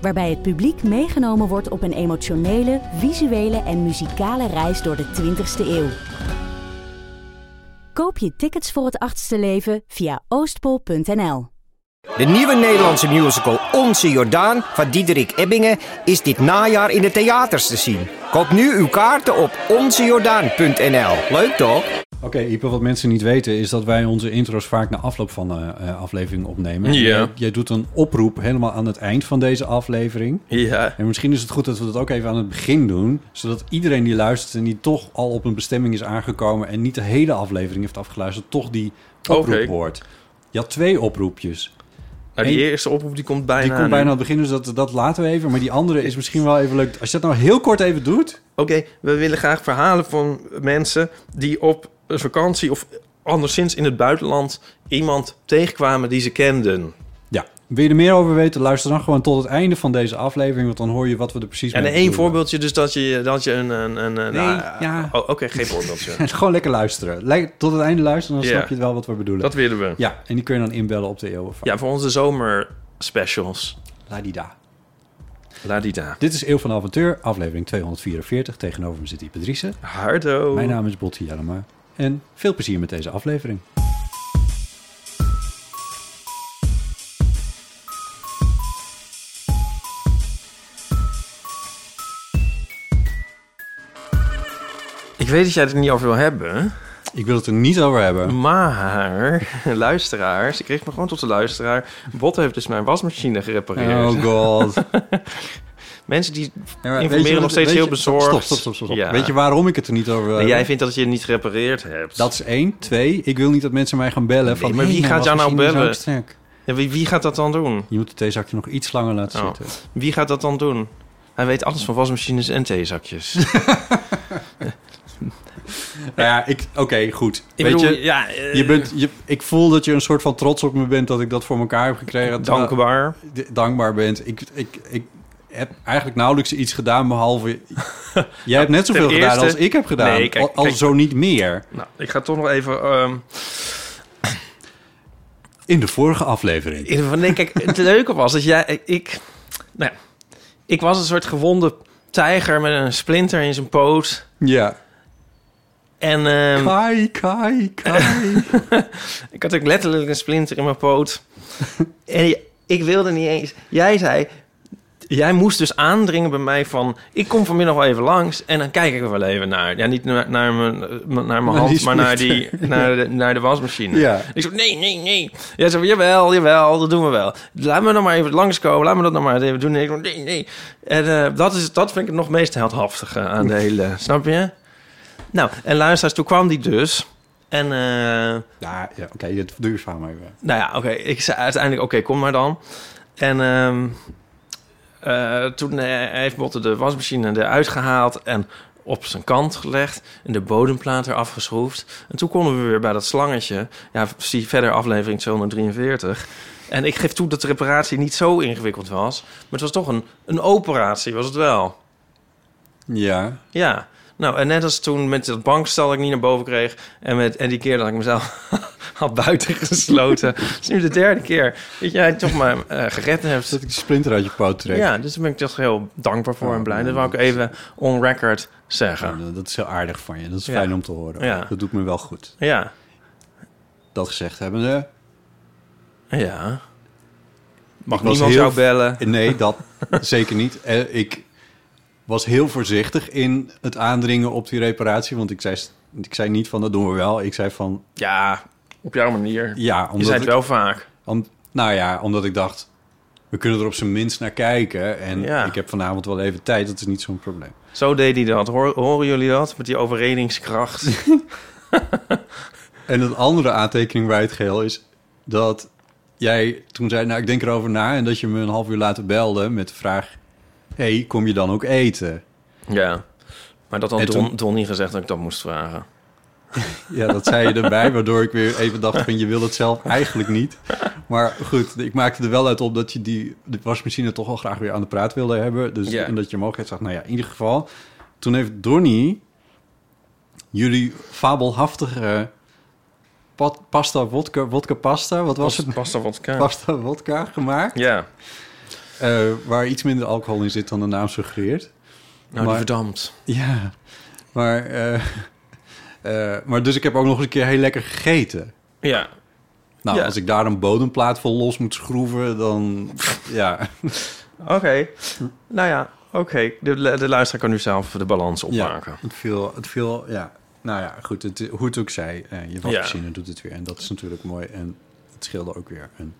Waarbij het publiek meegenomen wordt op een emotionele, visuele en muzikale reis door de 20ste eeuw. Koop je tickets voor het achtste leven via oostpol.nl. De nieuwe Nederlandse musical Onze Jordaan van Diederik Ebbingen is dit najaar in de theaters te zien. Koop nu uw kaarten op onzejordaan.nl. Leuk toch? Oké, Ipe, wat mensen niet weten is dat wij onze intro's vaak na afloop van de eh, aflevering opnemen. Ja. Jij, jij doet een oproep helemaal aan het eind van deze aflevering. Ja. En misschien is het goed dat we dat ook even aan het begin doen. Zodat iedereen die luistert en die toch al op een bestemming is aangekomen... en niet de hele aflevering heeft afgeluisterd, toch die oproep hoort. Je had twee oproepjes. Nou, die Eén- eerste oproep die komt bijna. Die komt bijna aan het begin, dus dat, dat laten we even. Maar die andere is misschien wel even leuk. Als je dat nou heel kort even doet... Oké, we willen graag verhalen van mensen die op vakantie of anderszins in het buitenland iemand tegenkwamen die ze kenden. Ja, wil je er meer over weten? Luister dan gewoon tot het einde van deze aflevering... want dan hoor je wat we er precies En mee één bedoelen. voorbeeldje, dus dat je, dat je een. een, een, Nee, nou, ja. oh, Oké, geen voorbeeldje. Gewoon lekker luisteren. Tot het einde luisteren, dan snap je wel wat we bedoelen. Dat willen we. Ja, en die kun je dan inbellen op de Eeuwenfoon. Ja, voor onze zomer specials. Ladida. Ladida. Dit is Eeuw van Avontuur, aflevering 244. Tegenover me zit Driessen. Hardo. Mijn naam is Botti Jellema. En veel plezier met deze aflevering. Ik weet dat jij het er niet over wil hebben. Ik wil het er niet over hebben. Maar, luisteraars, ik richt me gewoon tot de luisteraar. Bot heeft dus mijn wasmachine gerepareerd. Oh god. Mensen die Ja, informeren je- nog steeds heel je- bezorgd. Stop, stop, stop, stop. stop. Ja. Weet je waarom ik het er niet over wil Nee, hebben? jij vindt dat je het niet gerepareerd hebt. Dat is één. Twee, ik wil niet dat mensen mij gaan bellen. Van, maar wie gaat jou nou bellen? Ja, wie, wie gaat dat dan doen? Je moet het theezakje nog iets langer laten Oh. zitten. Wie gaat dat dan doen? Hij weet alles van wasmachines en theezakjes. Nou ja, ik... Oké, goed. Ik Weet bedoel, je, ja, eh, je bent, je, ik voel dat je een soort van trots op me bent dat ik dat voor elkaar heb gekregen. Dankbaar. dankbaar bent. Ik, ik, ik heb eigenlijk nauwelijks iets gedaan, behalve... Jij hebt net zoveel gedaan eerste- als ik heb gedaan. Nee, kijk, al, kijk. zo niet meer. Nou, ik ga toch nog even... ehm, In de vorige aflevering. in nee, kijk, het leuke was dat jij... Ik, nou ja, ik was een soort gewonde tijger met een splinter in zijn poot. Ja. En ehm, Kai, kai, kai. ik had ook letterlijk een splinter in mijn poot. en ik wilde niet eens... Jij zei... Jij moest dus aandringen bij mij van... Ik kom vanmiddag wel even langs en dan kijk ik er wel even naar. Ja, niet naar, naar mijn, eh, naar mijn hand, maar naar, die, naar, de, naar de wasmachine. Ja. Ik zei, nee, nee, nee. Jij zei, jawel, jawel, dat doen we wel. Laat me nog maar even langskomen, laat me dat nog maar even doen. En ik zei, nee, nee. En eh, dat, is, dat vind ik het nog meest heldhaftige aan de hele... Snap je? Nou, en luisteraars, toen kwam die dus. En... eh, Ja, ja oké, dit verhaal maar even. nou ja, oké. Ik zei uiteindelijk, oké, kom maar dan. En ehm, eh, toen eh, heeft Botte de wasmachine eruit gehaald en op zijn kant gelegd en de bodemplaat eraf geschroefd. En toen konden we weer bij dat slangetje. Ja, zie verder aflevering 243. En ik geef toe dat de reparatie niet zo ingewikkeld was. Maar het was toch een, een operatie, was het wel. Ja. Ja, nou en net als toen met dat bankstel dat ik niet naar boven kreeg... en, met, en die keer dat ik mezelf had buiten gesloten. Het is nu de derde keer dat jij toch maar eh, gered hebt. Dat ik die splinter uit je poot trek. Ja, dus daar ben ik toch heel dankbaar voor Oh, en blij. Dat wou ik even on record zeggen. Dat is heel aardig van je. Dat is Ja. fijn om te horen. Ja. Dat doet me wel goed. Ja, Dat gezegd hebbende... ja. Mag niemand jou bellen? Nee, dat zeker niet. Eh, Ik was heel voorzichtig in het aandringen op die reparatie. Want ik zei, ik zei niet van dat doen we wel. Ik zei van Ja, op jouw manier. ja, Je omdat zei het ik, wel vaak. om- nou ja, omdat ik dacht we kunnen er op zijn minst naar kijken. En Ja. ik heb vanavond wel even tijd. Dat is niet zo'n probleem. Zo deed hij dat. Hoor, horen jullie dat? Met die overredingskracht. En een andere aantekening bij het geheel is dat jij toen zei, nou ik denk erover na. En dat je me een half uur later belde met de vraag, hey, kom je dan ook eten? Ja. Maar dat had Don, toen- Donnie gezegd dat ik dat moest vragen. Ja, dat zei je erbij, waardoor ik weer even dacht van je wil het zelf eigenlijk niet. Maar goed, ik maakte er wel uit op dat je die de wasmachine toch wel graag weer aan de praat wilde hebben. Dus, Ja. En dat je mogelijkheid zag, nou ja, in ieder geval. Toen heeft Donnie jullie fabelhaftige pasta, vodka, vodka pasta, wat was het? Pasta vodka. Pasta vodka gemaakt. Ja. Eh, waar iets minder alcohol in zit dan de naam suggereert. Nou, die Maar- verdampt. Ja, maar, eh, eh, maar dus ik heb ook nog eens een keer heel lekker gegeten. Ja. Nou, Ja. als ik daar een bodemplaat voor los moet schroeven, dan ja. Oké. Nou ja, oké. De, de luisteraar kan nu zelf de balans opmaken. ja het viel, het viel, ja. Nou ja, goed, het, hoe het ook zij, eh, je wasmachine doet het weer. En dat is natuurlijk mooi. En het scheelde ook weer. En,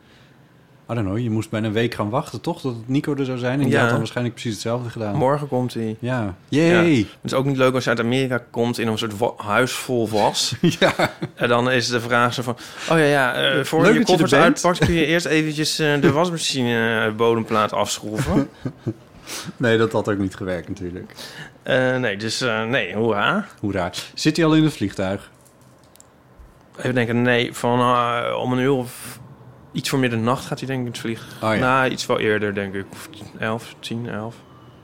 I don't know, je moest bijna een week gaan wachten, toch? Dat het Nico er zou zijn. En die Ja. had dan waarschijnlijk precies hetzelfde gedaan. Morgen komt hij. Ja. Yay! Het is ook niet leuk als je uit Amerika komt in een soort huis vol was. Ja. En dan is de vraag zo van... Oh ja, ja, eh, voor Leuk je er koffers uitpakt... kun je eerst eventjes eh, de wasmachine eh, bodemplaat afschroeven. Nee, dat had ook niet gewerkt natuurlijk. Eh, nee, dus nee, hoera. Hoe raar. Zit hij al in het vliegtuig? Even denken, nee, van om een uur of iets voor middernacht gaat hij denk ik in het vliegen. Oh ja. Nou, iets wel eerder denk ik. Of 11, 10, 11.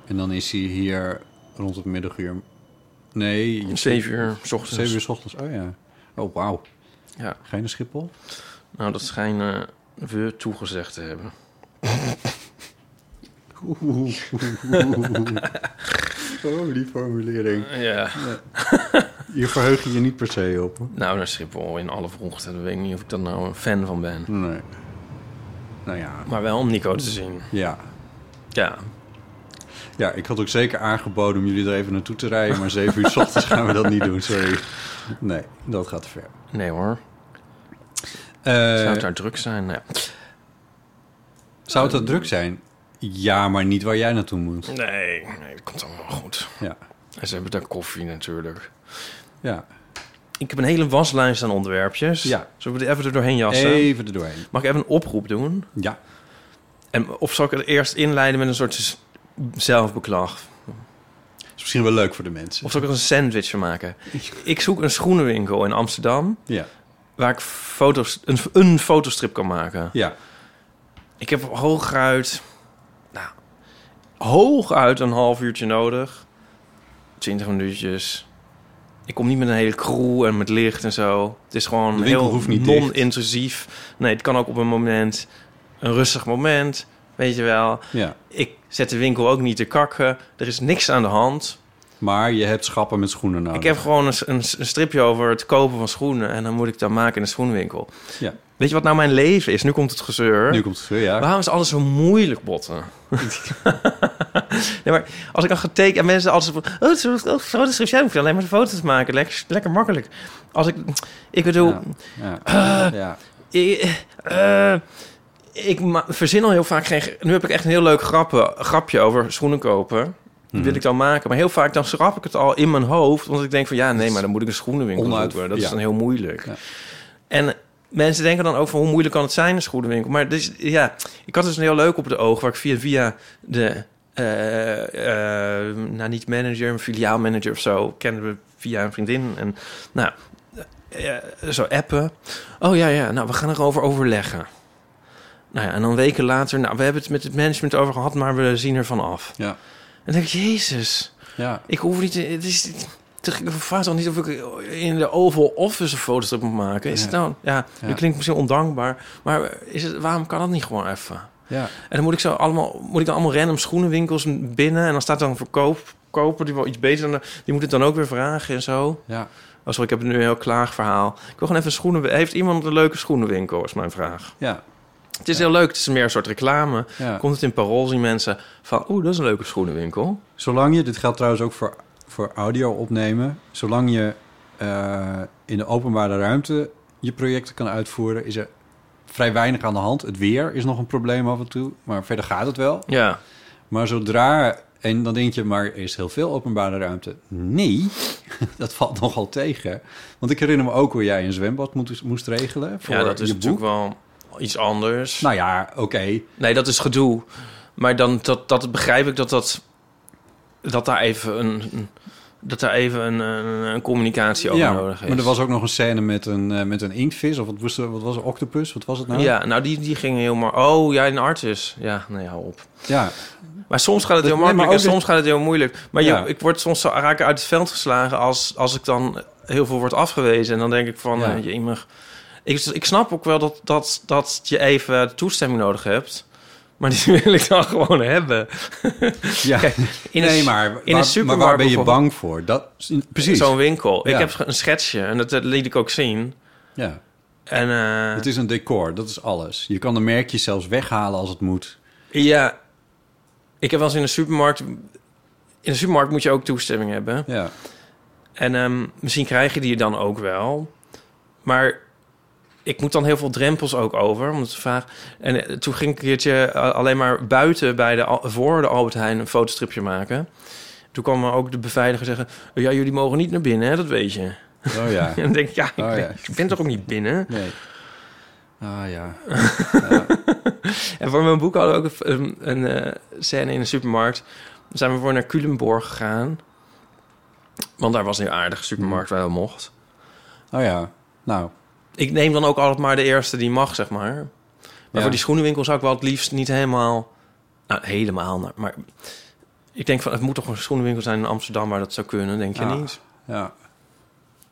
En dan is hij hier rond het middaguur. Nee, 7 uur s ochtends. 7 uur s ochtends. Oh ja. Oh, wauw. Ja, Ga je naar Schiphol? nou dat schijnen we toegezegd te hebben. Oh, die formulering. Ja, Hier verheug je je niet per se op. hoor. nou naar Schiphol in alle vroegte. Dan weet ik niet of ik daar nou een fan van ben. Nee. Nou ja, Maar wel om Nico te zien. ja. Ja, Ja, ik had ook zeker aangeboden om jullie er even naartoe te rijden. Maar 7 uur s ochtends gaan we dat niet doen, sorry. Nee, dat gaat te ver. nee hoor. Eh, Zou het daar druk zijn? Nou, ja. zou het dat druk zijn? Ja, maar niet waar jij naartoe moet. nee, nee, dat komt allemaal goed. Ja. En ze hebben daar koffie natuurlijk. Ja. Ik heb een hele waslijst aan onderwerpjes. Ja. Zullen we er even er doorheen jassen? Even er doorheen. Mag ik even een oproep doen? Ja. En, of zal ik het eerst inleiden met een soort zelfbeklag? is misschien wel leuk voor de mensen. Of zal ik er een sandwich van maken? Ik zoek een schoenenwinkel in Amsterdam... Ja. waar ik foto's, een, een fotostrip kan maken. Ja. Ik heb hooguit... Nou, hooguit een half uurtje nodig. 20 minuutjes. Ik kom niet met een hele crew en met licht en zo. Het is gewoon heel hoeft niet dicht. non-intrusief. Nee, het kan ook op een moment. Een rustig moment, weet je wel. Ja. Ik zet de winkel ook niet te kakken. Er is niks aan de hand. Maar je hebt schappen met schoenen nodig. Ik heb gewoon een, een, een stripje over het kopen van schoenen. En dan moet ik dat maken in de schoenenwinkel. Ja. Weet je wat nou mijn leven is? Nu komt het gezeur. Nu komt het weer, ja. Waarom is alles zo moeilijk, botten? nee, maar als ik dan geteken... En mensen altijd. Oh, het is een oh, fotoschrift. Jij hoeft alleen maar foto's te maken. Lekker, lekker makkelijk. Als ik... Ik bedoel... Ja. Ja. ja. Ik, eh, ik ma- verzin al heel vaak geen... Nu heb ik echt een heel leuk grappen, grapje over schoenen kopen. Die wil ik dan maken. Maar heel vaak dan schrap ik het al in mijn hoofd. Want ik denk van... Ja, nee, maar dan moet ik een schoenenwinkel Onuit- zoeken. Dat ja. is dan heel moeilijk. Ja. En mensen denken dan ook van... Hoe moeilijk kan het zijn, een schoenenwinkel? Maar dus, ja, ik had dus een heel leuk op het oog... waar ik via, via de... eh, eh, nou, niet manager, filiaalmanager of zo... kenden we via een vriendin. En nou, eh, zo appen. Oh ja, ja, nou, we gaan erover overleggen. Nou ja, en dan weken later... Nou, we hebben het met het management over gehad... maar we zien ervan af. Ja. En dan denk ik, jezus... Ja. Ik hoef niet... Het is... Ik vraag toch niet of ik in de Oval Office een fotostrip moet maken. Is het nou... Ja, Ja. dat klinkt misschien ondankbaar. Maar is het, waarom kan dat niet gewoon even? Ja. En dan moet ik zo allemaal... Moet ik dan allemaal random schoenenwinkels binnen... en dan staat dan verkoop... Koper die wel iets beter dan... Die moet het dan ook weer vragen en zo. Ja. Oh, sorry, ik heb nu een heel klaag verhaal. Ik wil gewoon even schoenen... Heeft iemand een leuke schoenenwinkel, is mijn vraag. Ja. Het is heel leuk. Het is meer een soort reclame. Komt het in parool zien mensen van... Oeh, dat is een leuke schoenenwinkel. Zolang je, dit geldt trouwens ook voor, voor audio opnemen, zolang je eh, in de openbare ruimte je projecten kan uitvoeren, is er vrij weinig aan de hand. Het weer is nog een probleem af en toe, maar verder gaat het wel. Ja. Maar zodra, en dan denk je, maar er is heel veel openbare ruimte. Nee, dat valt nogal tegen. Want ik herinner me ook hoe jij een zwembad moest, moest regelen voor ja, dat is je natuurlijk wel iets anders. Nou ja, oké. Nee, dat is gedoe. Maar dan dat, dat begrijp ik dat dat dat daar even een, een- dat daar even een, een, een communicatie over ja, nodig is. maar er was ook nog een scène met een, eh, met een inktvis. Of wat was, er- wat was het? Octopus? Wat was het nou? Ja, nou die, die ging heel maar. Oh, ja, een artis. Ja, nee, hou op. Ja, Maar soms gaat het Dat- heel nee, makkelijk en soms gaat het heel moeilijk. Maar je- Ja. ik word soms zo raak uit het veld geslagen als, als ik dan heel veel word afgewezen. En dan denk ik van, Ja. ja. jemig. Ik, ik snap ook wel dat, dat, dat je even toestemming nodig hebt. Maar die wil ik dan gewoon hebben. ja. Kijk, in nee, een, maar, in waar, een maar supermarkt waar ben je bang voor? Dat, precies. Zo'n winkel. Ja. Ik heb een schetsje en dat, dat liet ik ook zien. Ja. En eh, Het is een decor, dat is alles. Je kan de merkjes zelfs weghalen als het moet. ja, ik heb wel eens in de supermarkt... In de supermarkt moet je ook toestemming hebben. Ja. En ehm, misschien krijg je die dan ook wel. Maar ik moet dan heel veel drempels ook over, om het te vragen. En eh, toen ging ik een keertje eh, alleen maar buiten bij de, voor de Albert Heijn een fotostripje maken. Toen kwam er ook de beveiliger zeggen... ja, jullie mogen niet naar binnen, hè? dat weet je. Oh ja. En dan denk ik, ja, ik, Oh, ben, ja. ik ben toch ook niet binnen? Nee. Ah ja. En voor mijn boek hadden we ook een, een, eh, scène in een supermarkt. Dan zijn we voor naar Culemborg gegaan. Want daar was een aardige supermarkt waar dat mocht. Oh ja. Nou, Ik neem dan ook altijd maar de eerste die mag, zeg maar. Maar Ja. voor die schoenenwinkel zou ik wel het liefst niet helemaal... Nou, helemaal, maar... Ik denk van, het moet toch een schoenenwinkel zijn in Amsterdam waar dat zou kunnen, denk je Ja. niet? ja.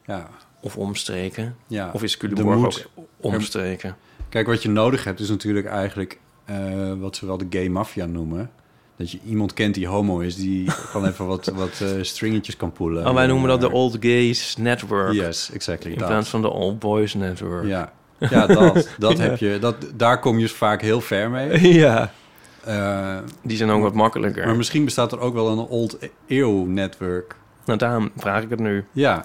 Ja. Of omstreken. ja. Of is Culemborg moet- ook omstreken? Kijk, wat je nodig hebt is natuurlijk eigenlijk eh, wat ze wel de gay mafia noemen. Dat je iemand kent die homo is, die gewoon even wat, wat eh, stringetjes kan poelen. Oh, wij noemen dat de Old Gays Network. Yes, exactly. in plaats van de Old Boys Network. Ja, ja dat, dat Ja. heb je. Dat, daar kom je vaak heel ver mee. ja. Eh, Die zijn ook wat makkelijker. maar misschien bestaat er ook wel een old eeuw network. Nou, daarom vraag ik het nu. Ja,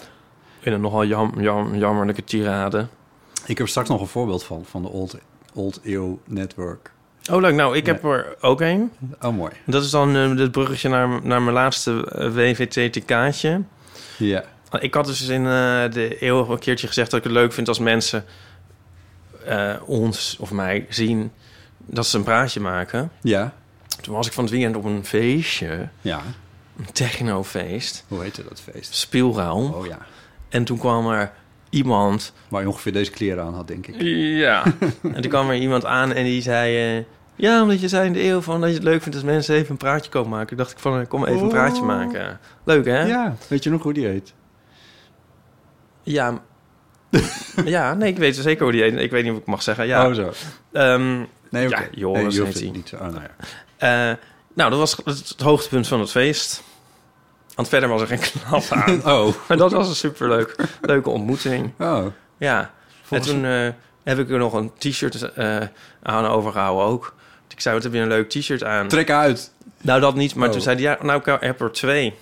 In een nogal jam, jam, jammerlijke tirade. ik heb straks nog een voorbeeld van, van de old, old eeuw network. Oh, leuk. Nou, ik Ja. heb er ook een. Oh, mooi. Dat is dan eh, het bruggetje naar, naar mijn laatste eh, WVT-TK'tje. Ja, Ik had dus in eh, de eeuw een keertje gezegd dat ik het leuk vind als mensen eh, ons of mij zien dat ze een praatje maken. ja, Toen was ik van het weekend op een feestje, ja. een technofeest, Hoe heette dat feest? speelruim. Oh ja, En toen kwam er iemand waar je ongeveer deze kleren aan had, denk ik. Ja. en toen kwam er iemand aan en die zei... eh, ja, omdat je zei in de eeuw van dat je het leuk vindt als mensen even een praatje komen maken. Ik dacht ik van, eh, kom even een praatje Oh. maken. Leuk, hè? Ja, weet je nog hoe die heet? Ja, ja, nee, ik weet zeker hoe die heet. Ik weet niet of ik mag zeggen. Ja, Oh, zo. Ehm, Nee, oké. Ja, Joris nee, je hoeft het niet. Oh, nou ja. eh, nou, dat was het hoogtepunt van het feest. Want verder was er geen knap aan. Oh. maar dat was een superleuk, leuke ontmoeting. Oh. Ja, Volgens- en toen eh, heb ik er nog een t-shirt aan overgehouden ook. Ik zei, wat heb je een leuk t-shirt aan? Trek uit. Nou, dat niet. Maar Oh. toen zei hij, ja, nou, ik heb er twee.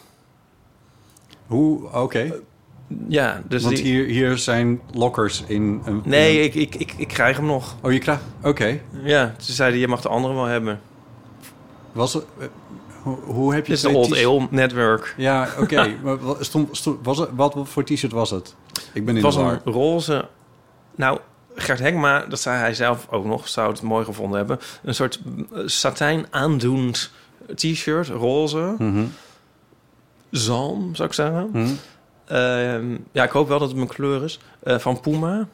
Hoe? Oké. Ja, dus Want die... hier, hier zijn lockers in een... Nee, ik, ik, ik, ik krijg hem nog. een- Oh, je krijgt... Oké. Ja, toen zei hij, je mag de andere wel hebben. Was het... eh, hoe, hoe heb je... Dit is de twee Old Ale Network. Ja, oké. maar wat, stond, stond, was het, wat voor t-shirt was het? Ik ben in Het was de een roze... Nou, Gert Hekma, dat zei hij zelf ook nog, zou het mooi gevonden hebben. Een soort eh, satijn aandoend t-shirt, roze. Mhm. Zalm, zou ik zeggen. Mhm. Ehm, ja, ik hoop wel dat het mijn kleur is. Eh, van Puma.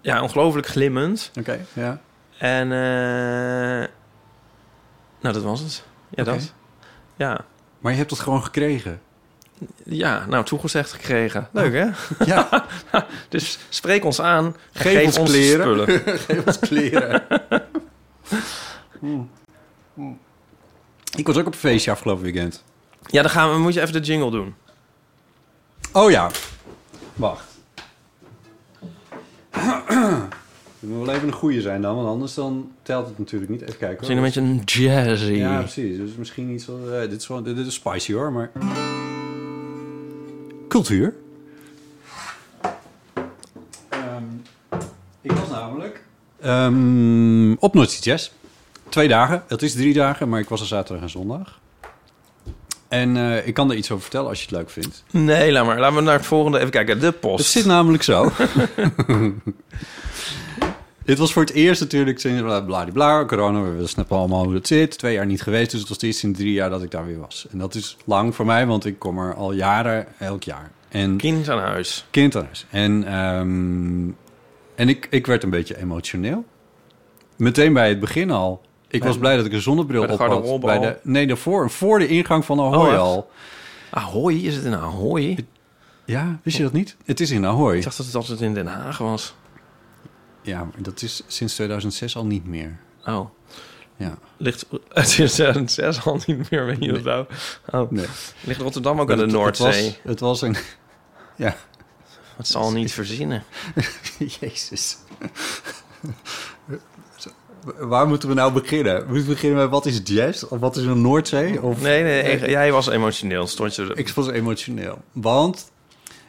Ja, ongelooflijk glimmend. Oké, ja. En eh, nou, dat was het. Ja, dat. Ja. Maar je hebt het gewoon gekregen. Ja, nou, toegezegd gekregen. Leuk, hè? Ja, Dus spreek ons aan. Geef ons kleren. spullen. geef ons kleren. Hmm. Hmm. Ik was ook op een feestje afgelopen weekend. Ja, dan gaan we, moet je even de jingle doen. Oh ja. Wacht. Het moet wel even een goede zijn dan, want anders dan telt het natuurlijk niet. Even kijken Misschien een beetje een jazzy. Ja, precies. Dus misschien iets wat... eh, dit, is wel, dit is spicy hoor, maar... Cultuur. Ehm, ik was namelijk... ehm, op Noordse Jazz. Twee dagen. Het is drie dagen, maar ik was er zaterdag en zondag. En eh, ik kan er iets over vertellen als je het leuk vindt. Nee, laat maar. Laten we naar het volgende even kijken. De post. Het zit namelijk zo. dit was voor het eerst natuurlijk sinds bladibla, corona. We snappen allemaal hoe het zit. Twee jaar niet geweest, dus het was het eerst in drie jaar dat ik daar weer was. En dat is lang voor mij, want ik kom er al jaren, elk jaar. En Kind aan huis. kind thuis. En, ehm, en ik, ik werd een beetje emotioneel. Meteen bij het begin al. Ik Bij was blij dat ik een zonnebril op had. Bij de, nee, daarvoor, voor de ingang van Ahoy Oh, al. Ahoy? Is het in Ahoy? Ja, wist je dat niet? Het is in Ahoy. Ik dacht dat het altijd in Den Haag was. Ja, dat is sinds 2006 al niet meer. Oh. Ja. Ligt is 2006 al niet meer, weet je dat nou? Oh. Nee. Ligt Rotterdam ook aan de Het- Noordzee? Het was, het was een... Ja. Het zal niet verzinnen. Jezus. Waar moeten we nou beginnen? Moeten we beginnen met wat is jazz? Of wat is een Noordzee? Of... Nee, nee, jij was emotioneel. Stond je. Ik was emotioneel. Want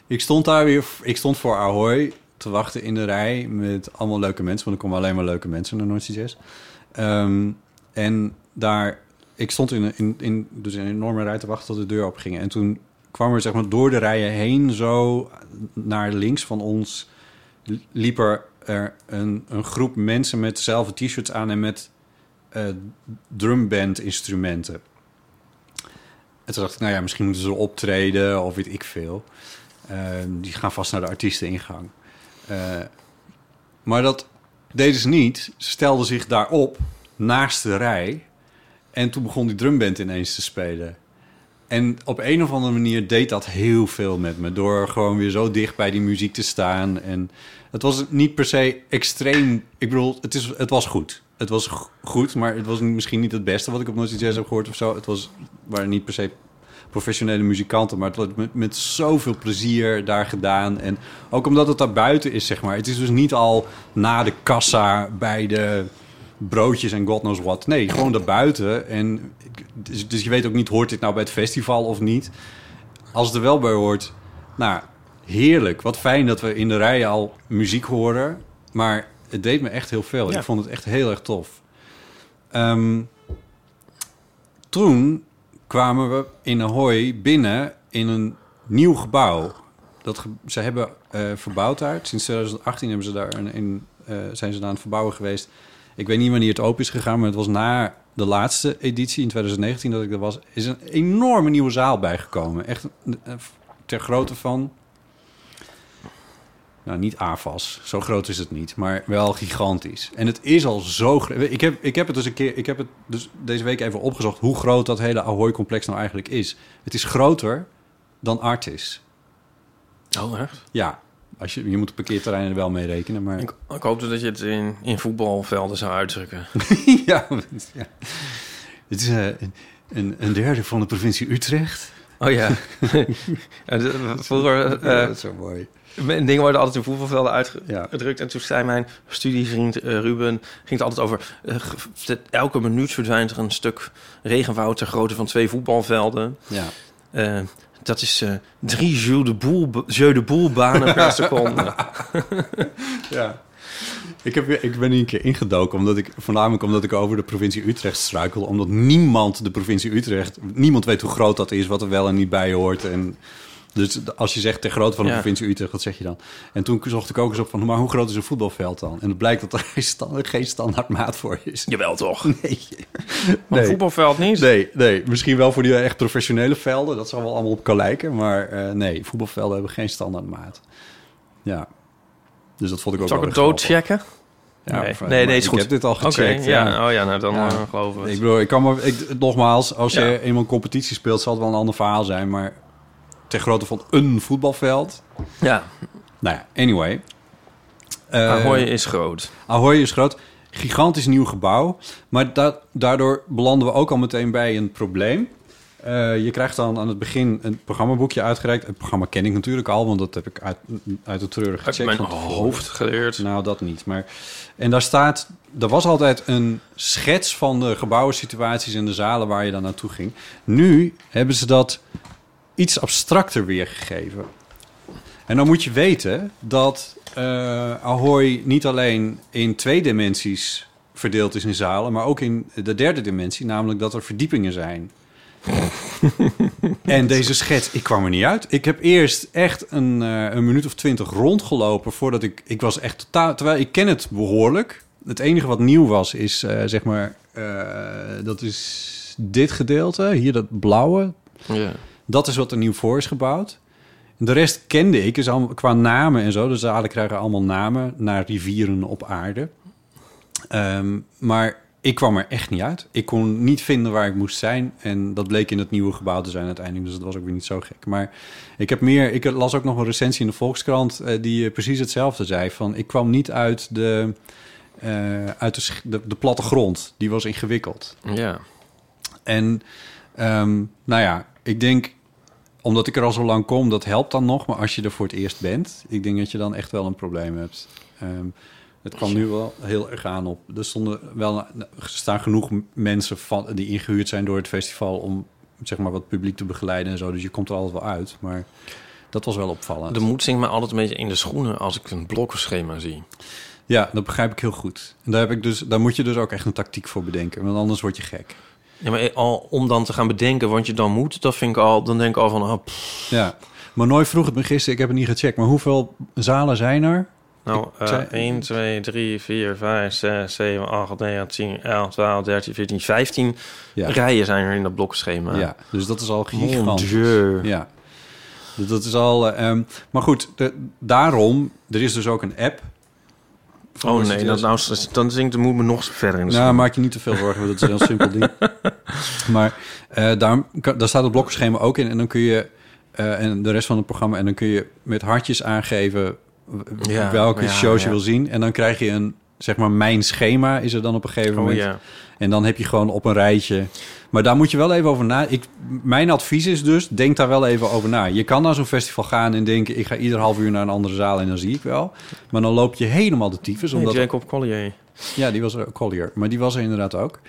ik stond daar weer... Ik stond voor Ahoy te wachten in de rij met allemaal leuke mensen. Want er komen alleen maar leuke mensen naar Noordzee Jazz. Ehm, en daar... Ik stond in, in, in dus een enorme rij te wachten tot de deur opging. En toen kwam er zeg maar door de rijen heen zo naar links van ons... liep er een, een groep mensen met dezelfde t-shirts aan en met eh drumband instrumenten. En toen dacht ik, nou ja, misschien moeten ze optreden of weet ik veel. Eh, die gaan vast naar de artiesteningang. Eh maar dat deden ze niet. Ze stelden zich daarop, naast de rij. En toen begon die drumband ineens te spelen. En op een of andere manier deed dat heel veel met me. Door gewoon weer zo dicht bij die muziek te staan. En het was niet per se extreem. Ik bedoel, het, is, het was goed. Het was go- goed, maar het was misschien niet het beste wat ik op Jazz heb gehoord of zo. Het was, waren niet per se professionele muzikanten, maar het wordt met, met zoveel plezier daar gedaan. En ook omdat het daar buiten is, zeg maar. Het is dus niet al na de kassa bij de broodjes en god knows what. Nee, gewoon daarbuiten. En ik- dus, dus je weet ook niet, hoort dit nou bij het festival of niet? Als het er wel bij hoort, nou, heerlijk. Wat fijn dat we in de rijen al muziek horen. Maar het deed me echt heel veel. Ja. Ik vond het echt heel erg tof. Ehm, toen kwamen we in Ahoy binnen in een nieuw gebouw. Dat ze hebben eh, verbouwd daar. Sinds 2018 hebben ze daar een, in, eh, zijn ze daar aan het verbouwen geweest. Ik weet niet wanneer het open is gegaan, maar het was na de laatste editie in 2019 dat ik er was. Is een enorme nieuwe zaal bijgekomen. Echt eh, ter grootte van. Nou, niet AFAS. Zo groot is het niet, maar wel gigantisch. En het is al zo groot. Ik heb, ik heb het dus een keer. Ik heb het dus deze week even opgezocht hoe groot dat hele Ahoy-complex nou eigenlijk is. Het is groter dan Artis. Oh, echt? Ja, als je, je moet de parkeerterreinen er wel mee rekenen, maar... Ik, ik hoopte dat je het in, in voetbalvelden zou uitdrukken. ja, ja. Het is eh, een, een, derde van de provincie Utrecht. Oh ja. Vroeger... ja, dat is zo mooi. Dingen worden altijd in voetbalvelden Ja. uitgedrukt. En toen zei mijn studievriend eh, Ruben... ging het altijd over... eh, elke minuut verdwijnt er een stuk regenwoud... ter grootte van twee voetbalvelden. Ja. Eh, dat is drie Jeu de Boel, Jeu de Boel banen per seconde. ja. Ik, heb, ik ben hier een keer ingedoken, omdat ik, voornamelijk omdat ik over de provincie Utrecht struikel. Omdat niemand de provincie Utrecht, niemand weet hoe groot dat is, wat er wel en niet bij hoort. En dus als je zegt ter grootte van de Ja. provincie Utrecht, wat zeg je dan? En toen zocht ik ook eens op van, maar hoe groot is een voetbalveld dan? En het blijkt dat er geen, stand, geen standaard maat voor is. Jawel toch? Nee. Een Nee. voetbalveld niet? Nee, nee, misschien wel voor die echt professionele velden. Dat zal wel allemaal op kan lijken. Maar eh, nee, voetbalvelden hebben geen standaardmaat. Ja. Dus dat vond ik ook Zal ik het doodchecken? Ja, nee, of, nee, nee, is ik goed. heb dit al gecheckt. ja. Oh ja, nou dan Ja. eh, we het. Ik bedoel, ik kan maar, ik, nogmaals, als je eenmaal een competitie speelt, zal het wel een ander verhaal zijn. Maar ter grootte van een voetbalveld. Ja, Nou ja, anyway. Eh, Ahoy is groot. Ahoy is groot. Gigantisch nieuw gebouw. Maar da- daardoor belanden we ook al meteen bij een probleem. Eh, je krijgt dan aan het begin een programmaboekje uitgereikt. Het programma ken ik natuurlijk al, want dat heb ik uit, uit de treurig Uit gecheckt. mijn van tevoren. hoofd geleerd. Nou, dat niet. Maar, en daar staat... Er was altijd een schets van de gebouwensituaties en de zalen waar je dan naartoe ging. Nu hebben ze dat iets abstracter weergegeven. En dan moet je weten dat eh Ahoy niet alleen in twee dimensies verdeeld is in zalen, maar ook in de derde dimensie, namelijk dat er verdiepingen zijn. en deze schets, ik kwam er niet uit. Ik heb eerst echt een, eh, een minuut of twintig rondgelopen voordat ik... Ik was echt totaal... Terwijl ik ken het behoorlijk. Het enige wat nieuw was, is eh, zeg maar... dat is dit gedeelte, hier dat blauwe. Ja. Dat is wat er nieuw voor is gebouwd. En de rest kende ik, dus allemaal qua namen en zo. De zalen krijgen allemaal namen naar rivieren op aarde. Ehm, maar ik kwam er echt niet uit. Ik kon niet vinden waar ik moest zijn. En dat bleek in het nieuwe gebouw te zijn uiteindelijk. Dus dat was ook weer niet zo gek. Maar ik heb meer. Ik las ook nog een recensie in de Volkskrant. eh, die eh, precies hetzelfde zei. Van ik kwam niet uit de. eh, uit de, de, de plattegrond. Die was ingewikkeld. ja. En ehm, nou ja, ik denk, omdat ik er al zo lang kom, dat helpt dan nog. Maar als je er voor het eerst bent, ik denk dat je dan echt wel een probleem hebt. Ehm, het kwam nu wel heel erg aan op. Er stonden wel, er staan genoeg mensen van, die ingehuurd zijn door het festival om zeg maar wat publiek te begeleiden en zo. Dus je komt er altijd wel uit. Maar dat was wel opvallend. De moed zingt me altijd een beetje in de schoenen als ik een blokkenschema zie. Ja, dat begrijp ik heel goed. En daar, heb ik dus, daar moet je dus ook echt een tactiek voor bedenken, want anders word je gek. Ja, maar al om dan te gaan bedenken wat je dan moet, dat vind ik al, dan denk ik al van, oh, pff, Ja, maar nooit vroeg het me gisteren, ik heb het niet gecheckt. Maar hoeveel zalen zijn er? nou, zei- 1, 2, 3, 4, 5, 6, 7, 8, 9, 10, 11, 12, 13, 14, 15 Ja. rijen zijn er in dat blokkenschema. Ja, dus dat is al gigantisch. Ja. Dus dat is al... eh, ehm, maar goed, de- daarom... Er is dus ook een app. Oh nee, dat, nou, dan zingt de moed me nog verder in de Nou, maak je niet te veel zorgen, want dat is een heel simpel ding. Maar eh, daar, daar staat het blokkenschema ook in. En dan kun je... eh, en de rest van het programma... En dan kun je met hartjes aangeven... Ja, welke ja, shows je ja. wil zien. En dan krijg je een... Zeg maar, mijn schema is er dan op een gegeven Oh moment. ja. En dan heb je gewoon op een rijtje. Maar daar moet je wel even over na. Ik, mijn advies is dus, denk daar wel even over na. Je kan naar zo'n festival gaan en denken... ik ga ieder half uur naar een andere zaal en dan zie ik wel. Maar dan loop je helemaal de tyfus. Nee, Omdat, Jacob Collier. ja, die was er, Collier. Maar die was er inderdaad ook.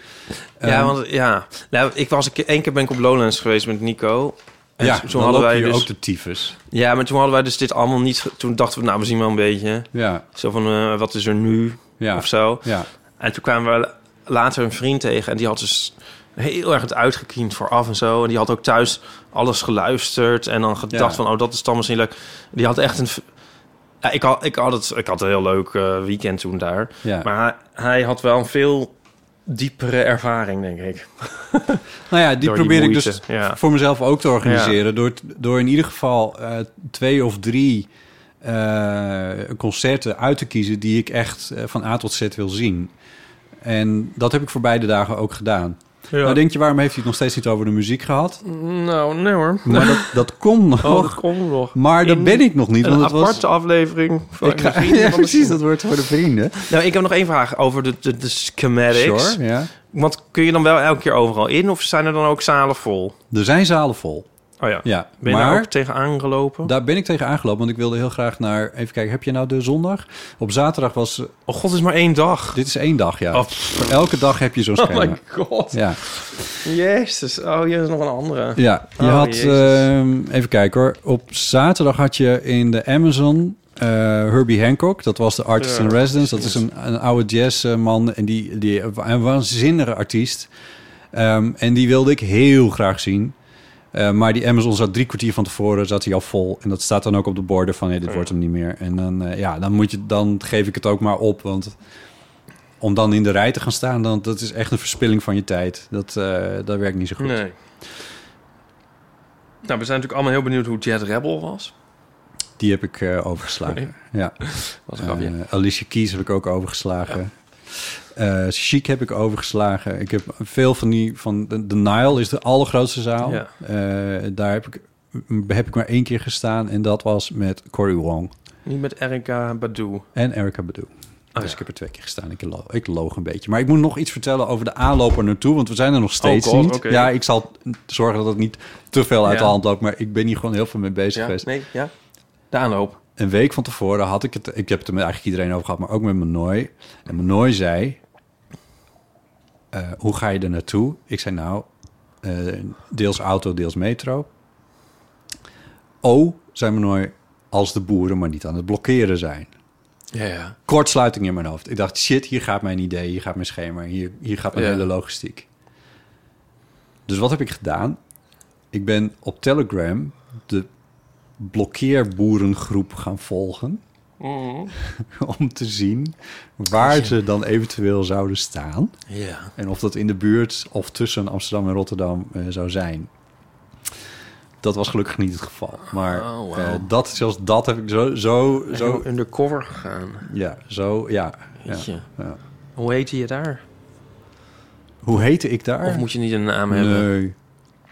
ja, Ehm, want ja, nou, ik was een keer, één keer ben ik op Lowlands geweest met Nico. En ja, toen hadden wij dus, ook de tyfus. ja, maar toen hadden wij dus dit allemaal niet. Toen dachten we, nou, we zien wel een beetje. Ja, Zo van, eh, wat is er nu? Ja, Of zo. ja. En toen kwamen we later een vriend tegen en die had dus heel erg het uitgekiend vooraf en zo. En die had ook thuis alles geluisterd en dan gedacht Ja. van, oh, dat is dan misschien leuk. Die had echt een... Ja, ik, had, ik, had het, ik had een heel leuk eh, weekend toen daar. ja. Maar hij, hij had wel een veel diepere ervaring, denk ik. nou ja, die door probeer ik dus ja. voor mezelf ook te organiseren. Door, door in ieder geval eh, twee of drie concerten uit te kiezen... die ik echt eh, van A tot Z wil zien. En dat heb ik voor beide dagen ook gedaan. Nou denk je, waarom heeft hij het nog steeds niet over de muziek gehad? Nou, nee hoor. Maar dat, dat komt nog. Oh, dat komt nog. maar daar In ben ik nog niet. Een Want het aparte was... aflevering van Ik ga, de vrienden ja, precies, dat wordt voor de vrienden. Nou, ik heb nog één vraag over de, de, de schematics. Sure, ja. Want kun je dan wel elke keer overal in? Of zijn er dan ook zalen vol? Er zijn zalen vol. Oh ja. Ja, Ben je daar maar ook tegenaan gelopen? daar ben ik tegen aangelopen. Want ik wilde heel graag naar... Even kijken, heb je nou de zondag? Op zaterdag was... Oh god, het is maar één dag. Dit is één dag, ja. Oh, Voor elke dag heb je zo'n Oh schema. my god. Ja, Jezus. Oh, hier is nog een andere. ja. je Oh, had... Ehm, even kijken hoor. Op zaterdag had je in de Amazon... eh, Herbie Hancock, dat was de artist in residence. Dat is een, een oude jazzman en die, die een waanzinnige artiest. Ehm, en die wilde ik heel graag zien. Eh, maar die Amazon zat drie kwartier van tevoren zat hij al vol. En dat staat dan ook op de borden van... Hey, dit Ja. wordt hem niet meer. En dan, eh, ja, dan, moet je, dan geef ik het ook maar op. Want om dan in de rij te gaan staan... Dan, dat is echt een verspilling van je tijd. Dat, eh, dat werkt niet zo goed. Nee. Nou, we zijn natuurlijk allemaal heel benieuwd hoe Jet Rebel was. Die heb ik overgeslagen. Nee. Ja. Was Alicia Keys heb ik ook overgeslagen. Eh, Chic heb ik overgeslagen. Ik heb veel van die... Van de, de Nile is de allergrootste zaal. Ja. Eh, daar heb ik, heb ik maar één keer gestaan. En dat was met Cory Wong Niet met Erika Badu. en Erica Badu. dus ja. ik heb er twee keer gestaan. Ik, lo ik loog een beetje. Maar ik moet nog iets vertellen over de aanloop er naartoe. Want we zijn er nog steeds Oh God, niet. Ja, ik zal zorgen dat het niet te veel uit Ja. de hand loopt. Maar ik ben hier gewoon heel veel mee bezig Ja, geweest. nee, ja. De aanloop. een week van tevoren had ik het... Ik heb het er met eigenlijk iedereen over gehad, maar ook met Manoy. En Manoy zei... eh, hoe ga je er naartoe? Ik zei nou, eh, deels auto, deels metro. Oh, zei Manoy, als de boeren maar niet aan het blokkeren zijn. Ja, ja. Kortsluiting in mijn hoofd. Ik dacht, shit, hier gaat mijn idee, hier gaat mijn schema, hier, hier gaat mijn Ja. hele logistiek. Dus wat heb ik gedaan? Ik ben op Telegram de blokkeerboerengroep gaan volgen. om te zien waar ze dan eventueel zouden staan. Ja. En of dat in de buurt of tussen Amsterdam en Rotterdam eh, zou zijn. Dat was gelukkig niet het geval. Maar Oh, eh, dat, zelfs dat heb ik zo... zo, Zo undercover gegaan. ja, zo, ja. ja. Hoe heette je daar? Hoe heette ik daar? Of moet je niet een naam hebben? Nee.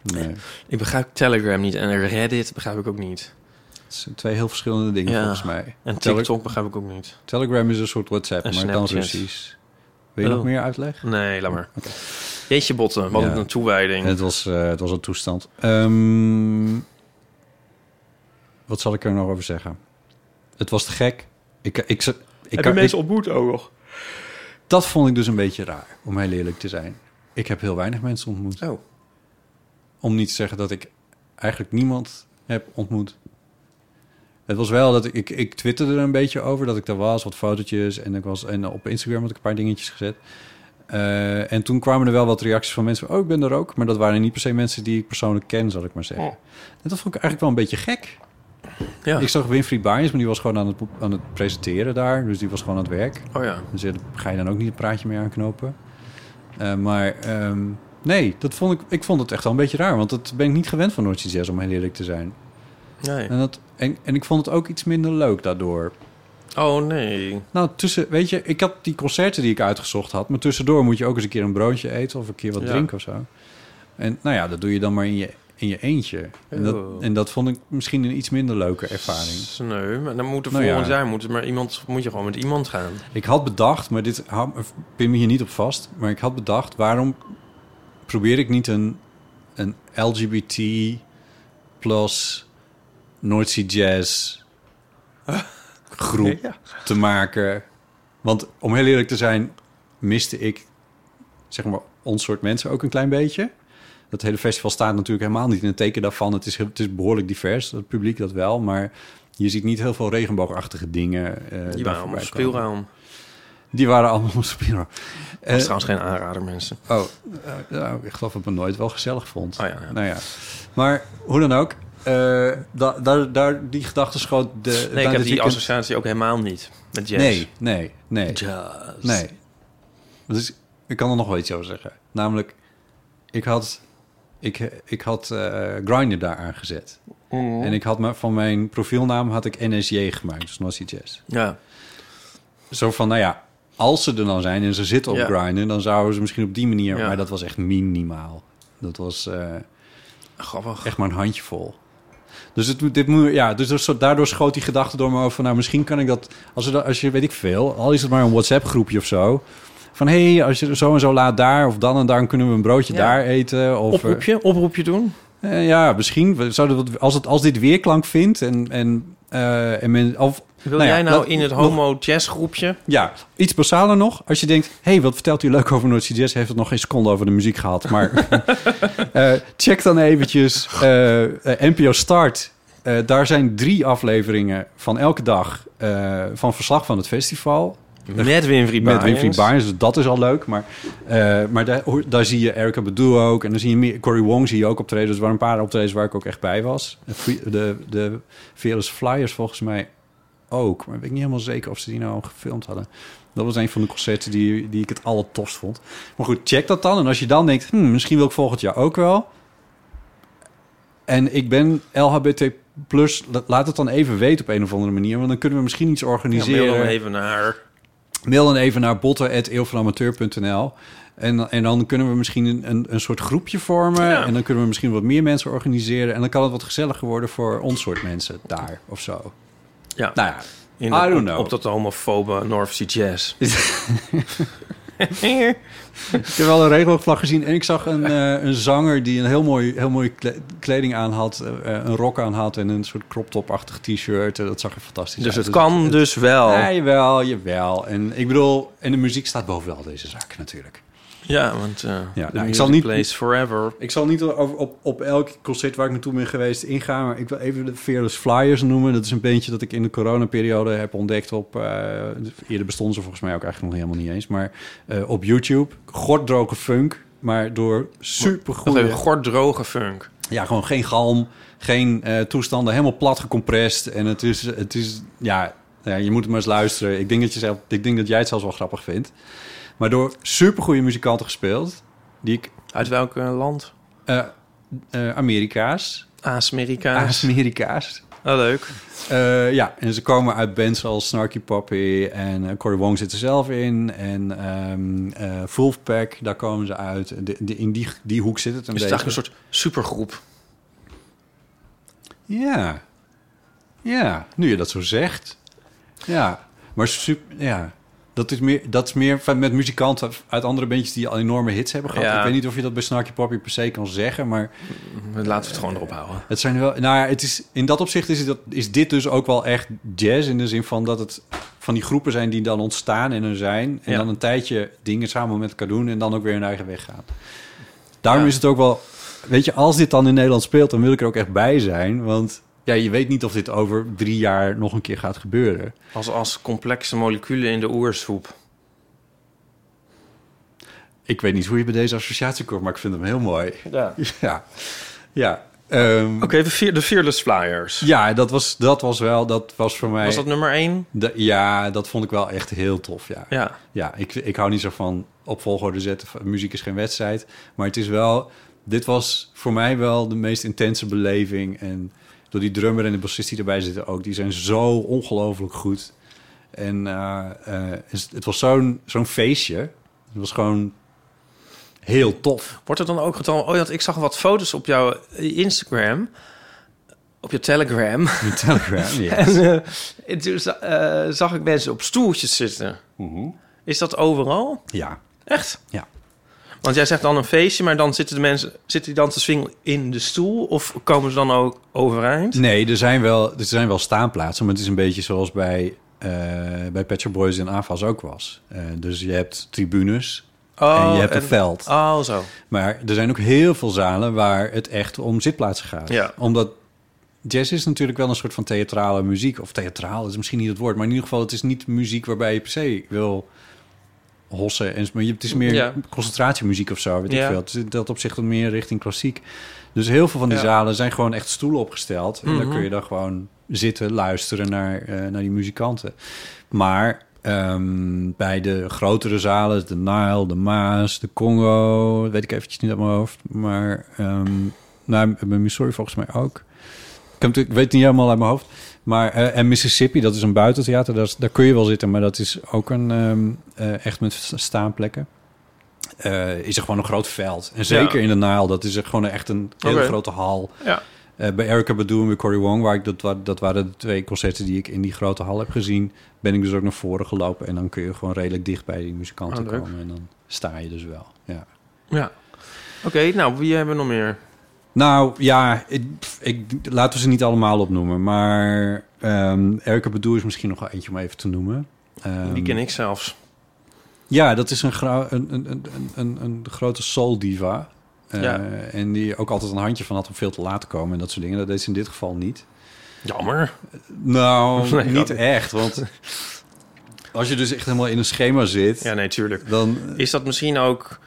Nee. Ik begrijp Telegram niet en Reddit begrijp ik ook niet. Het zijn twee heel verschillende dingen Ja. volgens mij. En Tele- TikTok begrijp ik ook niet. Telegram is een soort WhatsApp, En maar dan Snapchat. Russisch. Wil je nog Oh. meer uitleg? Nee, laat maar. Jeetje botten, wat Ja. een toewijding. Het was, eh, het was een toestand. Ehm, wat zal ik er nog over zeggen? Het was te gek. Ik, ik, ik, ik, Heb je mensen ontmoet ook nog? dat vond ik dus een beetje raar, om heel eerlijk te zijn. Ik heb heel weinig mensen ontmoet. Oh. Om niet te zeggen dat ik eigenlijk niemand heb ontmoet. Het was wel dat ik, ik, ik twitterde er een beetje over dat ik daar was, wat fotootjes. En, ik was, en op Instagram had ik een paar dingetjes gezet. Eh, en toen kwamen er wel wat reacties van mensen van, oh, ik ben er ook. Maar dat waren niet per se mensen die ik persoonlijk ken, zal ik maar zeggen. Oh. En dat vond ik eigenlijk wel een beetje gek. Ja. Ik zag Winfried Baaiens, maar die was gewoon aan het, aan het presenteren daar. Dus die was gewoon aan het werk. Oh ja. Dus daar ga je dan ook niet een praatje mee aanknopen. Eh, maar ehm, nee, dat vond ik, ik vond het echt wel een beetje raar. Want dat ben ik niet gewend van Noordse Jazz, om heel eerlijk te zijn. Nee. En, dat, en, en ik vond het ook iets minder leuk daardoor. Oh nee. Nou, tussen, weet je, ik had die concerten die ik uitgezocht had. Maar tussendoor moet je ook eens een keer een broodje eten of een keer wat Ja. drinken of zo. En nou ja, dat doe je dan maar in je, in je eentje. En dat, en dat vond ik misschien een iets minder leuke ervaring. Sneu. Maar dan moet er Nou ja. volgend jaar moet, maar iemand, moet je gewoon met iemand gaan. Ik had bedacht, maar dit pin me hier niet op vast. Maar ik had bedacht, waarom probeer ik niet een, een LGBT plus Noordzee Jazz groep Ja. te maken? Want om heel eerlijk te zijn, miste ik zeg maar ons soort mensen ook een klein beetje. Dat hele festival staat natuurlijk helemaal niet in het teken daarvan. Het is, het is behoorlijk divers, het publiek dat wel. Maar je ziet niet heel veel regenboogachtige dingen. eh, Die waren allemaal speelruim. Die waren allemaal op speelruim. Dat is Eh, trouwens geen aanrader, mensen. Oh, eh, nou, ik geloof dat ik me nooit wel gezellig vond. Oh ja, ja. Nou ja. Maar hoe dan ook, eh, da, daar, daar, die gedachte schoot... De, Nee, ik heb die weekend- associatie ook helemaal niet. Met jazz. Nee, nee, nee. Jazz. Nee. Dus ik kan er nog wel iets over zeggen. Namelijk, ik had, ik, ik had eh Grindr daar aangezet. Mhm. En ik had me, van mijn profielnaam had ik NSJ gemaakt, dus Nossie Jazz. Ja. Zo van, nou ja, als ze er dan zijn en ze zitten op Ja. Grindr... dan zouden ze misschien op die manier... Ja. Maar dat was echt minimaal. Dat was... Grappig. echt maar een handjevol. Dus, het, dit moet, ja, dus daardoor schoot die gedachte door me over... van, nou, misschien kan ik dat... Als, er, als je, weet ik veel, al is het maar een WhatsApp-groepje of zo... van, hé, hey, als je zo en zo laat daar... of dan en dan kunnen we een broodje Ja. daar eten. Of, Oproepje, oproepje doen. eh, eh, ja, misschien. We Zouden wat, als, het, als dit weerklank vindt en... en, eh, en men, of, Wil Nou ja, jij nou in het nog- homo jazz groepje? ja, iets basaler nog. Als je denkt, hé, hey, wat vertelt u leuk over Noordse Jazz... heeft het nog geen seconde over de muziek gehad. Maar eh, check dan eventjes eh, eh, NPO Start. Eh, daar zijn drie afleveringen van elke dag... van verslag van het festival. Met Winfried Met Baaiens. Winfried Baaiens, dus dat is al leuk. Maar, maar daar, daar zie je Erica Badu ook. En dan zie je meer, Cory Wong zie je ook optreden. Dus er waren een paar optredens waar ik ook echt bij was. De, de, de Fearless Flyers volgens mij ook. Maar ik weet niet helemaal zeker of ze die nou gefilmd hadden. Dat was een van de concerten die, die ik het allertofst vond. Maar goed, check dat dan. En als je dan denkt, hmm, misschien wil ik volgend jaar ook wel. En ik ben LHBT+, laat het dan even weten op een of andere manier. Want dan kunnen we misschien iets Ja, organiseren. mail dan even naar... Mail dan even naar botten.eeuwvanamateur.nl. En, en dan kunnen we misschien een, een, een soort groepje vormen. Ja. En dan kunnen we misschien wat meer mensen organiseren. En dan kan het wat gezelliger worden voor ons soort mensen daar of zo. Ja, Nou ja, in I de- don't know. op dat homofobe North Sea Jazz. ik heb wel een regenboogvlag gezien. En ik zag een, eh, een zanger die een heel mooi, heel mooie kle- kleding aan had. eh, een rok aan had en een soort crop top-achtig t-shirt. En dat zag er fantastisch Dus uit. het kan dus wel. Ja, jawel, jawel. En ik bedoel, en de muziek staat bovenal deze zaak natuurlijk. Ja, want uh, Ja, ja, nou, ik zal niet- plays forever. Ik zal niet over, op, op elk concert waar ik naartoe ben geweest ingaan, maar ik wil even de Fearless Flyers noemen. Dat is een bandje dat ik in de coronaperiode heb ontdekt op... eh, eerder bestonden ze volgens mij ook eigenlijk nog helemaal niet eens, maar eh, op YouTube. Gorddroge funk. maar door super Nog goede... even gorddroge funk. Ja, gewoon geen galm, geen toestanden, helemaal plat gecompressed. En het is, het is ja, ja, je moet het maar eens luisteren. Ik denk dat, je zelf, ik denk dat jij het zelfs wel grappig vindt. Maar door super goede muzikanten gespeeld, die ik, Uit welk eh, land? eh, eh, Amerika's, Amerika's. Amerika's. Oh, leuk. Ja, en ze komen uit bands als Snarky Puppy en uh, Cory Wong zit er zelf in. En eh, Wolfpack, daar komen ze uit. De, de- in die, die hoek zit het een Is het beetje. eigenlijk een soort supergroep? Ja. Ja, nu je dat zo zegt. Ja, maar super, ja. Dat is meer, dat is meer van met muzikanten uit andere bandjes die al enorme hits hebben gehad. Ja. Ik weet niet of je dat bij Snarky Puppy per se kan zeggen, maar Laten we het gewoon erop houden. het zijn wel. Nou ja, het is in dat opzicht is, het, dat- is dit dus ook wel echt jazz in de zin van dat het van die groepen zijn die dan ontstaan en er zijn en Ja. dan een tijdje dingen samen met elkaar doen en dan ook weer hun eigen weg gaan. Daarom Ja. is het ook wel, weet je, als dit dan in Nederland speelt, dan wil ik er ook echt bij zijn, want ja, je weet niet of dit over drie jaar nog een keer gaat gebeuren. Als, als complexe moleculen in de oersoep. Ik weet niet hoe je bij deze associatie komt, maar ik vind hem heel mooi. Ja. Ja, ja. Ehm, Oké, de, Fear- de Fearless Flyers. Ja, dat was, dat was wel, dat was voor mij. Was dat nummer één? De- ja, dat vond ik wel echt heel tof, ja. Ja. Ja, ik, ik hou niet zo van op volgorde zetten. van Muziek is geen wedstrijd. Maar het is wel... Dit was voor mij wel de meest intense beleving. En door die drummer en de bassist die erbij zitten ook... die zijn zo ongelooflijk goed. En eh, eh, het was zo'n zo'n feestje. Het was gewoon heel tof. Wordt er dan ook getoond... Oh ja, ik zag wat foto's op jouw Instagram. Op je Telegram. Met Telegram, yes. En eh, toen za- zag ik mensen op stoeltjes zitten. Mhm. Is dat overal? Ja, Echt? ja. Want jij zegt dan een feestje, maar dan zitten de mensen zitten die dan te swingen in de stoel? Of komen ze dan ook overeind? Nee, er zijn wel, er zijn wel staanplaatsen, maar het is een beetje zoals bij, eh bij Pet Shop Boys in AFAS ook was. Eh, dus je hebt tribunes en je hebt een veld. Oh, zo. Maar er zijn ook heel veel zalen waar het echt om zitplaatsen gaat. Ja. Omdat jazz is natuurlijk wel een soort van theatrale muziek. Of theatraal is misschien niet het woord, maar in ieder geval het is niet muziek waarbij je per se wil hossen. En, maar je- het is meer Ja. concentratiemuziek of zo, weet Ja. ik veel. Het is in dat opzicht meer richting klassiek. Dus heel veel van die Ja. zalen zijn gewoon echt stoelen opgesteld. En dan Mhm. kun je dan gewoon zitten, luisteren naar, eh, naar die muzikanten. Maar ehm, bij de grotere zalen, de Nile, de Maas, de Congo, weet ik eventjes niet uit mijn hoofd. Maar ehm nou, bij Missouri volgens mij ook. Ik, heb, ik weet het niet helemaal uit mijn hoofd. Maar, eh, en Mississippi, dat is een buitentheater. Daar, daar kun je wel zitten, maar dat is ook een ehm, eh, echt met staanplekken. Eh, is er gewoon een groot veld. En zeker Ja. in de Nile, dat is er gewoon echt een hele grote hal. Ja. Bij Erica Badu en bij Cory Wong, waar ik, dat, dat waren de twee concerten die ik in die grote hal heb gezien, ben ik dus ook naar voren gelopen. En dan kun je gewoon redelijk dicht bij die muzikanten Ah, komen. En dan sta je dus wel. Ja. Ja. Oké, nou, wie hebben we nog meer? Nou ja, ik, ik, laten we ze niet allemaal opnoemen. Maar ehm Erica Badu is misschien nog wel eentje om even te noemen. Ehm, Die ken ik zelfs. Ja, dat is een, een, een, een, een, grote soul diva. Eh, Ja. En die ook altijd een handje van had om veel te laat te komen en dat soort dingen. Dat deed ze in dit geval niet. Jammer. Nou, Nee, niet echt. Want als je dus echt helemaal in een schema zit, Ja, nee, tuurlijk. dan... Is dat misschien ook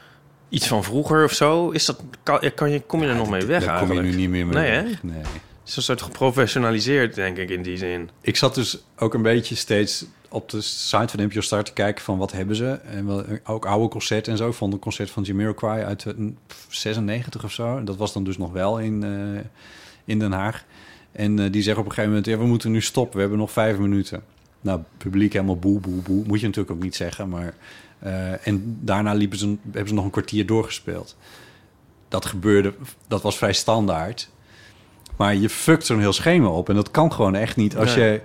iets van vroeger of zo? Is dat, kan, kan je, kom je er nog mee weg Daar kom je eigenlijk? nu niet meer mee Nee, hè? Nee. Het is een soort geprofessionaliseerd, denk ik, in die zin. Ik zat dus ook een beetje steeds op de site van NPO Start te kijken van wat hebben ze. En wel, ook oude concerten en zo. Ik vond een concert van Jamiroquai uit eh, 96 of zo. En dat was dan dus nog wel in, eh, in Den Haag. En eh, die zeggen op een gegeven moment, ja, we moeten nu stoppen. We hebben nog vijf minuten. Nou, publiek helemaal boe, boe, boe. Moet je natuurlijk ook niet zeggen, maar... eh, en daarna liepen ze, een- hebben ze nog een kwartier doorgespeeld. Dat gebeurde, dat was vrij standaard. Maar je fuckt zo'n heel schema op. En dat kan gewoon echt niet. Als Nee. je...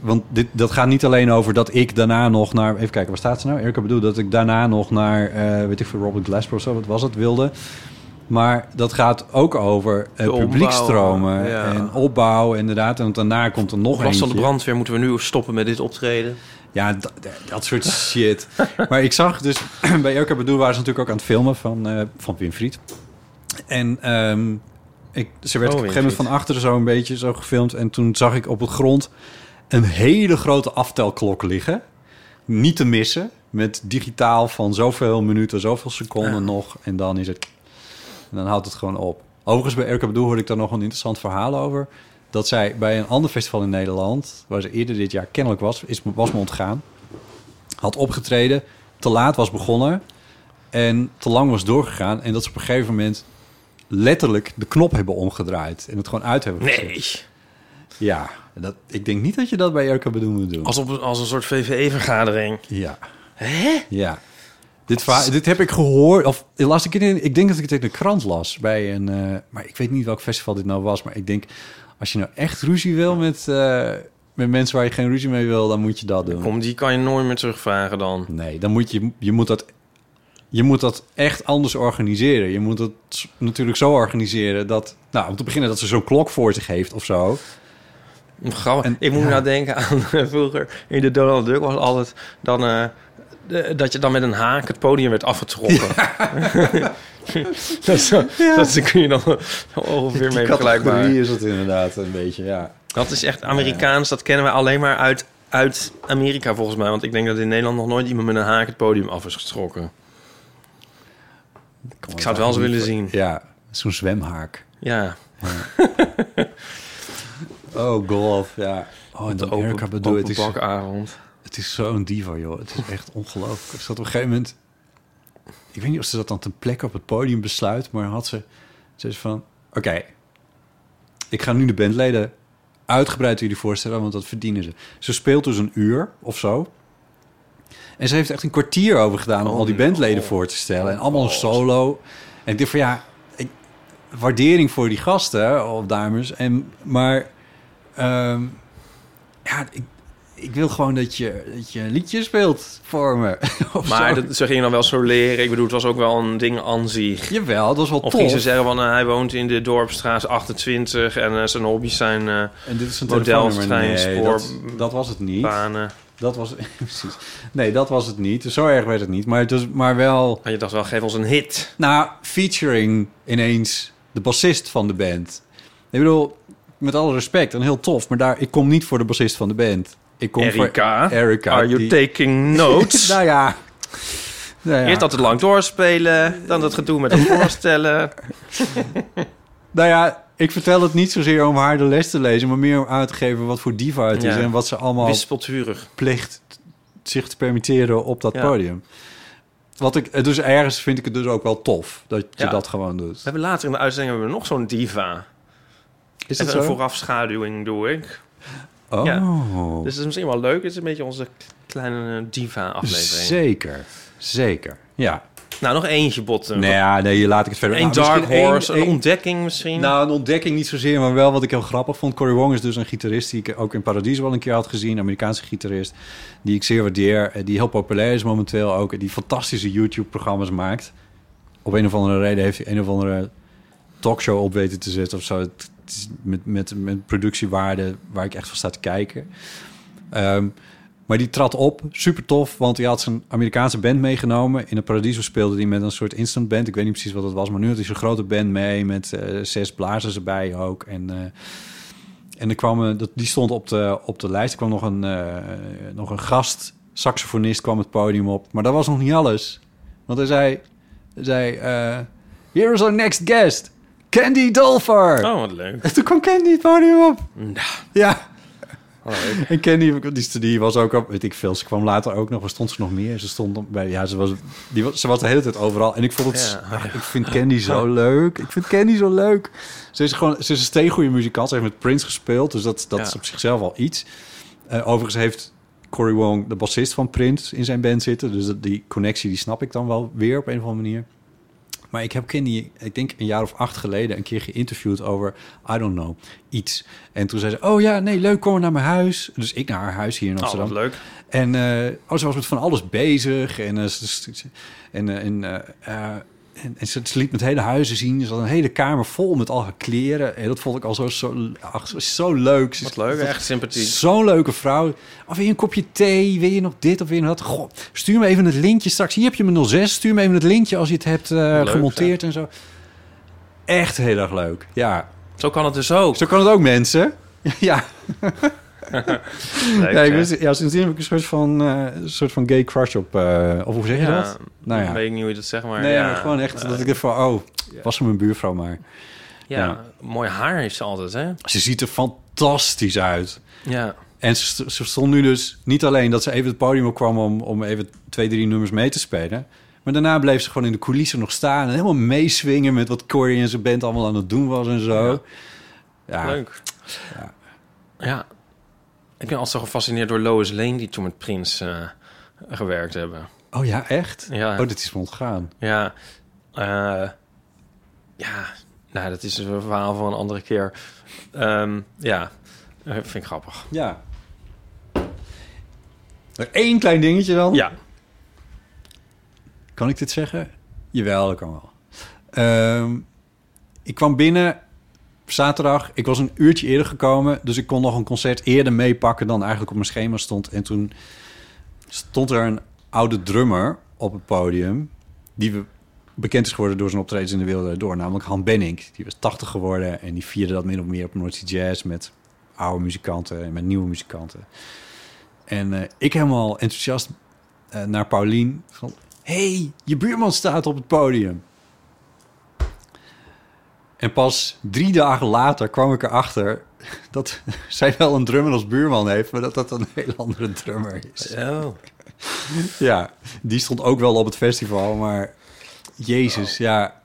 Want dit, dat gaat niet alleen over dat ik daarna nog naar... Even kijken, waar staat ze nou? Erika bedoel dat ik daarna nog naar... eh, weet ik veel, Robert Glasper of zo, wat was het, wilde. Maar dat gaat ook over eh, publiekstromen ja. en opbouw, inderdaad. En daarna komt er nog Of last van de brandweer moeten we nu stoppen met dit optreden. Ja, dat, dat soort shit. maar ik zag dus... bij Erika Bedoel waren ze natuurlijk ook aan het filmen van, eh van Winfried. En ehm, ik, ze werd Oh, op een gegeven moment van achteren zo een beetje zo gefilmd. En toen zag ik op het grond een hele grote aftelklok liggen. Niet te missen. met digitaal van zoveel minuten, zoveel seconden Ja. nog. En dan is het... En dan houdt het gewoon op. Overigens, bij Erika Bedoel hoorde ik daar nog een interessant verhaal over. Dat zij bij een ander festival in Nederland... waar ze eerder dit jaar kennelijk was, is, was me ontgaan... had opgetreden, te laat was begonnen... en te lang was doorgegaan... en dat ze op een gegeven moment letterlijk de knop hebben omgedraaid... en het gewoon uit hebben gezet. Nee. Ja, dat, ik denk niet dat je dat bij Erika Bedoel moet doen. Als, op, als een soort VVE-vergadering. Ja. Hè? Ja. Dit, dit heb ik gehoord, of las ik, het in, ik denk dat ik het in de krant las bij een, eh, maar ik weet niet welk festival dit nou was, maar ik denk, als je nou echt ruzie wil met, eh, met mensen waar je geen ruzie mee wil, dan moet je dat doen. Kom, die kan je nooit meer terugvragen dan. Nee, dan moet je, je moet dat, je moet dat echt anders organiseren. Je moet het natuurlijk zo organiseren dat, nou, om te beginnen dat ze zo'n klok voor zich heeft of zo. Grappig. En- ik moet ja. nou denken aan vroeger in de Donald Duck was altijd dan eh, dat je dan met een haak het podium werd afgetrokken. dat, is dat kun je dan ongeveer mee vergelijkbaar. categorie is het inderdaad een beetje, ja. Dat is echt Amerikaans. Dat kennen we alleen maar uit, uit Amerika volgens mij. Want ik denk dat in Nederland nog nooit iemand met een haak het podium af is getrokken. Ik zou het wel eens willen zien. Ja, zo'n zwemhaak. Ja, Oh god, ja. Oh, en de Erika bedoel, het is, bakavond. Het is zo'n diva, joh. Het is echt ongelooflijk. Ze had op een gegeven moment... Ik weet niet of ze dat dan ten plekke op het podium besluit... maar had ze... Ze is van... Oké, ik ga nu de bandleden uitgebreid jullie voorstellen... want dat verdienen ze. Ze speelt dus een uur of zo... En ze heeft echt een kwartier over gedaan om Oh, al die bandleden voor te stellen. En allemaal een solo. En ik dacht van ja, ik, waardering voor die gasten of dames. En, maar ehm, ja, ik, ik wil gewoon dat je, dat je een liedje speelt voor me. Of Maar dat, ze gingen dan wel zo leren. Ik bedoel, het was ook wel een ding aan zich. Jawel, dat was wel Of tof. ging ze zeggen van eh, hij woont in de Dorpstraat 28 en eh, zijn hobby's zijn eh, en dit is een model, telefoonnummer. trein, Nee, spoor, dat, dat was het niet. banen. Dat was, precies. Nee, dat was het niet. Zo erg werd het niet. Maar, het was, maar wel... En je dacht wel, geef ons een hit. Nou, featuring ineens de bassist van de band. Ik bedoel, met alle respect en heel tof, maar daar, ik kom niet voor de bassist van de band. Ik kom Erika, voor Erika. are you die- taking notes? nou ja. Nou ja. Eerst dat het lang doorspelen, dan dat gedoe met het voorstellen. Nou ja, ik vertel het niet zozeer om haar de les te lezen, maar meer om aan te geven wat voor diva het is en wat ze allemaal Wispelturig. plicht zich te permitteren op dat Ja. podium. Wat ik, dus ergens vind ik het dus ook wel tof dat je Ja. dat gewoon doet. We hebben later in de uitzending hebben we nog zo'n diva. Is Even dat een zo? voorafschaduwing doe ik. Oh, Ja. Dus het is misschien wel leuk. Het is een beetje onze kleine diva-aflevering. zeker, zeker. Ja. Nou, nog eentje botten. Nee, ja, nee, laat ik het verder. Een Nou, dark horse, een ontdekking misschien. Nou, een ontdekking niet zozeer, maar wel wat ik heel grappig vond. Cory Wong is dus een gitarist die ik ook in Paradies wel een keer had gezien. Een Amerikaanse gitarist die ik zeer waardeer. eh, Die heel populair is momenteel ook. en Die fantastische YouTube-programma's maakt. Op een of andere reden heeft hij een of andere talkshow op weten te zetten of zo. Het met, met, met productiewaarde waar ik echt van sta te kijken. Ehm, maar die trad op, super tof, want hij had zijn Amerikaanse band meegenomen. In de Paradiso speelde hij met een soort instant band. Ik weet niet precies wat het was, maar nu had hij zijn grote band mee met eh, zes blazers erbij ook. En, eh, en er kwam, dat, die stond op de, op de lijst. Er kwam nog een, eh, nog een gast, saxofonist, kwam het podium op. Maar dat was nog niet alles. Want hij zei, zei here is our next guest, Candy Dolfer. Oh, wat leuk. En toen kwam Candy het podium op. Nou, Ja, wat leuk. en Candy, die, die was ook op, weet ik veel, ze kwam later ook nog, waar stond ze nog meer? Ze stond op- bij, ja, ze was, die was, ze was de hele tijd overal. En ik vond het, Ja. ach, ik vind Candy zo leuk. Ik vind Candy zo leuk. Ze is gewoon, ze is een steengoede muzikant. Ze heeft met Prince gespeeld, dus dat, dat Ja. is op zichzelf al iets. Eh, overigens heeft Cory Wong, de bassist van Prince, in zijn band zitten. Dus dat, die connectie, die snap ik dan wel weer op een of andere manier. Maar ik heb Candy, ik denk een jaar of acht geleden, een keer geïnterviewd over, I don't know, iets. En toen zei ze, oh ja, nee, leuk, kom maar naar mijn huis. Dus ik naar haar huis hier in Oh, Amsterdam. wat leuk. En eh, oh, ze was met van alles bezig. En, eh, en, eh, en, en, en ze, liet met hele huizen zien. Ze had een hele kamer vol met al haar kleren. En dat vond ik al zo, zo, ach, zo, leuk. Ze is- Wat leuk, echt sympathiek. Zo'n leuke vrouw. Of wil je een kopje thee? Wil je nog dit of wil je nog dat? Goh, stuur me even het lintje straks. Hier heb je mijn 06. Stuur me even het lintje als je het hebt eh, Leuk, gemonteerd en zo. Echt heel erg leuk. Ja, Zo kan het dus ook. zo kan het ook, mensen. ja. Leuk, ja, ik wist, ja, sindsdien heb ik een soort van, eh, soort van gay crush op... eh, of hoe zeg je Ja, dat? Nou ja. weet ik niet hoe je dat zegt, maar nee, ja. maar gewoon echt eh, dat ik dacht van... Oh, was ze mijn buurvrouw maar. ja, ja. mooi haar heeft ze altijd, hè? Ze ziet er fantastisch uit. Ja, En ze, ze stond nu dus niet alleen dat ze even het podium op kwam... om, om even twee, drie nummers mee te spelen... maar daarna bleef ze gewoon in de coulissen nog staan... en helemaal meeswingen met wat Corey en zijn band allemaal aan het doen was en zo. Ja, leuk. Ja. Ik ben altijd zo gefascineerd door Lois Lane... die toen met Prins eh, gewerkt hebben. Oh ja, echt? Ja. Oh, dit is me ontgaan. Ja, eh, ja, nou, dat is een verhaal van een andere keer. Ehm, ja, eh, vind ik grappig. Ja. Één klein dingetje dan. Ja, Kan ik dit zeggen? Jawel, dat kan wel. Ehm, ik kwam binnen zaterdag. Ik was een uurtje eerder gekomen. Dus ik kon nog een concert eerder meepakken dan eigenlijk op mijn schema stond. En toen stond er een oude drummer op het podium. Die bekend is geworden door zijn optredens in de wereld door. Namelijk Han Benning. Die was 80 geworden. En die vierde dat min of meer op North Sea Jazz. Met oude muzikanten en met nieuwe muzikanten. En eh, ik helemaal enthousiast eh, naar Paulien. Hey, je buurman staat op het podium. En pas drie dagen later kwam ik erachter dat zij wel een drummer als buurman heeft, maar dat dat een heel andere drummer is. oh. Ja, die stond ook wel op het festival, maar jezus, ja,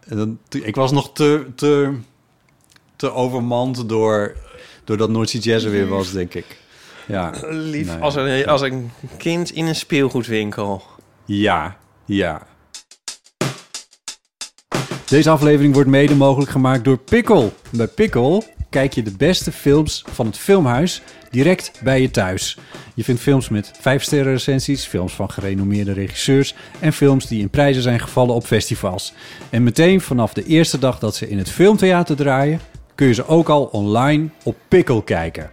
ik was nog te, te, te overmand door, door dat Noordse Jazz er weer was, denk ik. Ja, lief Nee. als, een, als een kind in een speelgoedwinkel. Ja, ja. Deze aflevering wordt mede mogelijk gemaakt door Pickle. Bij Pickle kijk je de beste films van het filmhuis direct bij je thuis. Je vindt films met 5-sterren recensies, films van gerenommeerde regisseurs en films die in prijzen zijn gevallen op festivals. En meteen vanaf de eerste dag dat ze in het filmtheater draaien, kun je ze ook al online op Pickle kijken.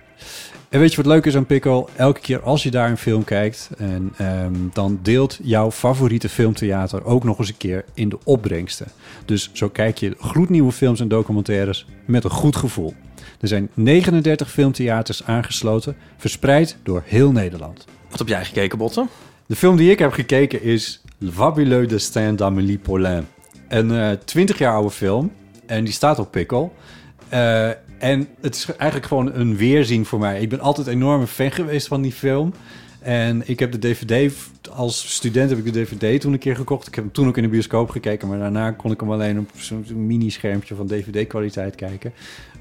En weet je wat leuk is aan Pickle? Elke keer als je daar een film kijkt, en, ehm, dan deelt jouw favoriete filmtheater ook nog eens een keer in de opbrengsten. Dus zo kijk je gloednieuwe films en documentaires met een goed gevoel. Er zijn 39 filmtheaters aangesloten, verspreid door heel Nederland. Wat heb jij gekeken, Botten? De film die ik heb gekeken is Le Fabuleux Destin d'Amélie Poulain. Een eh 20 jaar oude film. En die staat op Pickle. Eh, en het is eigenlijk gewoon een weerzien voor mij. Ik ben altijd een enorme fan geweest van die film. En ik heb de DVD, als student heb ik de DVD toen een keer gekocht. Ik heb hem toen ook in de bioscoop gekeken. Maar daarna kon ik hem alleen op zo'n mini-schermpje van DVD-kwaliteit kijken.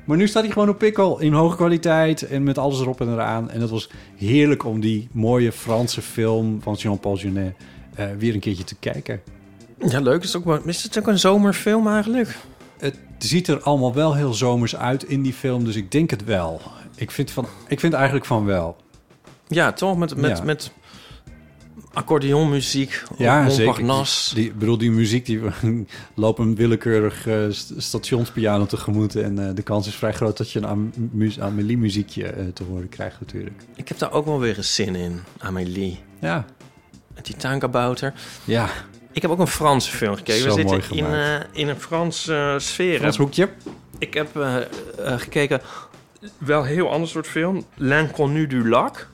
Maar nu staat hij gewoon op Pickle in hoge kwaliteit en met alles erop en eraan. En het was heerlijk om die mooie Franse film van Jean-Paul Jeunet eh, weer een keertje te kijken. Ja, leuk. Is het ook, wel- is het ook een zomerfilm eigenlijk? Het ziet er allemaal wel heel zomers uit in die film, dus ik denk het wel. Ik vind, van, ik vind eigenlijk van wel. Ja, toch? Met, met, Ja. met accordeonmuziek. Ja. Montparnasse. Die, bedoel, die muziek, die lopen een willekeurig st- stationspiano tegemoet. En eh, de kans is vrij groot dat je een Am- mu- Amélie-muziekje eh, te horen krijgt natuurlijk. Ik heb daar ook wel weer een zin in, Amélie. Ja, Met die tuinkabouter. ja. Ik heb ook een Franse film gekeken. Zo We mooi zitten in, eh, in een Franse eh, sfeer. Frans hoekje. Ik heb eh, gekeken, wel een heel ander soort film. L'Inconnu du Lac.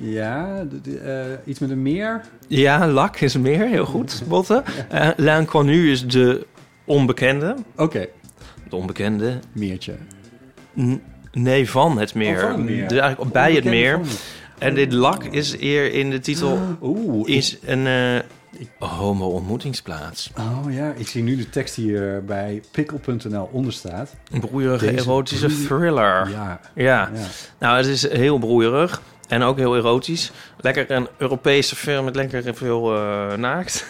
Ja, de- de, eh, iets met een meer. Ja, Lac is meer, heel goed, Botte. Eh L'Inconnu is de onbekende. Oké, De onbekende. meertje. N- nee, van het meer. Oh, van het meer. Dus eigenlijk bij het meer. En dit Lac is eer in de titel... Oeh, is een homo-ontmoetingsplaats. oh ja, ik zie nu de tekst hier bij pikkel.nl onder staat. Een broeierige Deze erotische thriller. Ja, Ja. ja. nou, het is heel broeierig en ook heel erotisch. Lekker een Europese film met lekker veel eh, naakt.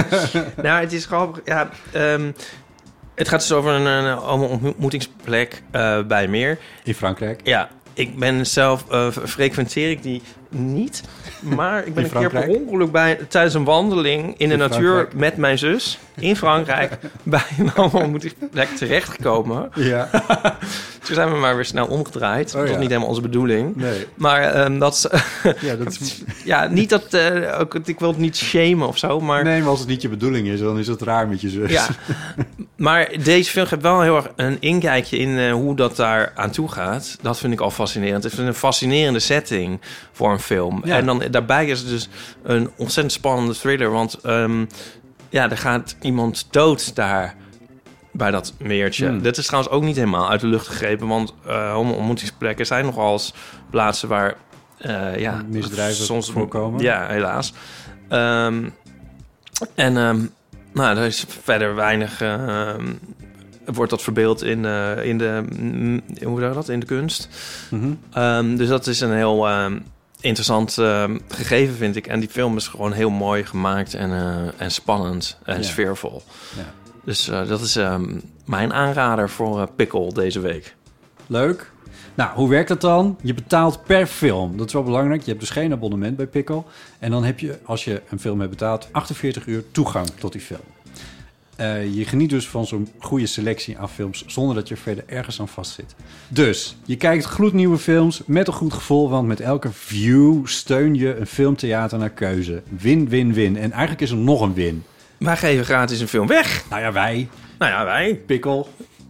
nou, het is grappig. Ja, ehm, het gaat dus over een, een homo-ontmoetingsplek eh, bij meer. In Frankrijk. Ja, ik ben zelf, eh, frequenteer ik die niet. Maar ik ben In een keer per ongeluk bij, tijdens een wandeling in de In natuur Frankrijk? met mijn zus in Frankrijk bij een homo-ontmoetingsplek terechtgekomen. Ja, Toen zijn we maar weer snel omgedraaid. Oh, dat was ja. niet helemaal onze bedoeling. nee. Maar ehm, dat is, Ja, dat is, ja, niet dat, eh, ook, ik wil het niet shamen of zo, maar nee, maar als het niet je bedoeling is, dan is het raar met je zus. ja. Maar deze film geeft wel heel erg een inkijkje in eh, hoe dat daar aan toe gaat. Dat vind ik al fascinerend. Het is een fascinerende setting voor een film. Ja. En dan daarbij is het dus een ontzettend spannende thriller. Want ehm, ja, er gaat iemand dood daar bij dat meertje. Hmm. Dit is trouwens ook niet helemaal uit de lucht gegrepen. Want uh, homo-ontmoetingsplekken zijn nogal eens plaatsen waar... eh, ja, Misdrijven voorkomen. Ja, helaas. Ehm, en ehm, nou, er is verder weinig. ehm, wordt dat verbeeld in, eh, in de. mm, hoe zeg dat? In de kunst. Mhm. Ehm, dus dat is een heel ehm, interessant gegeven, vind ik. En die film is gewoon heel mooi gemaakt en, eh, en spannend en Ja. sfeervol. Ja. Dus eh, dat is mijn aanrader voor Pickle deze week. Leuk. Nou, hoe werkt dat dan? Je betaalt per film. Dat is wel belangrijk. Je hebt dus geen abonnement bij Pickle. En dan heb je, als je een film hebt betaald, 48 uur toegang tot die film. Eh, je geniet dus van zo'n goede selectie aan films zonder dat je er verder ergens aan vastzit. Dus je kijkt gloednieuwe films met een goed gevoel, want met elke view steun je een filmtheater naar keuze. Win, win, win. En eigenlijk is er nog een win. Wij geven gratis een film weg. Nou ja, wij, Nou ja, wij. Pickle,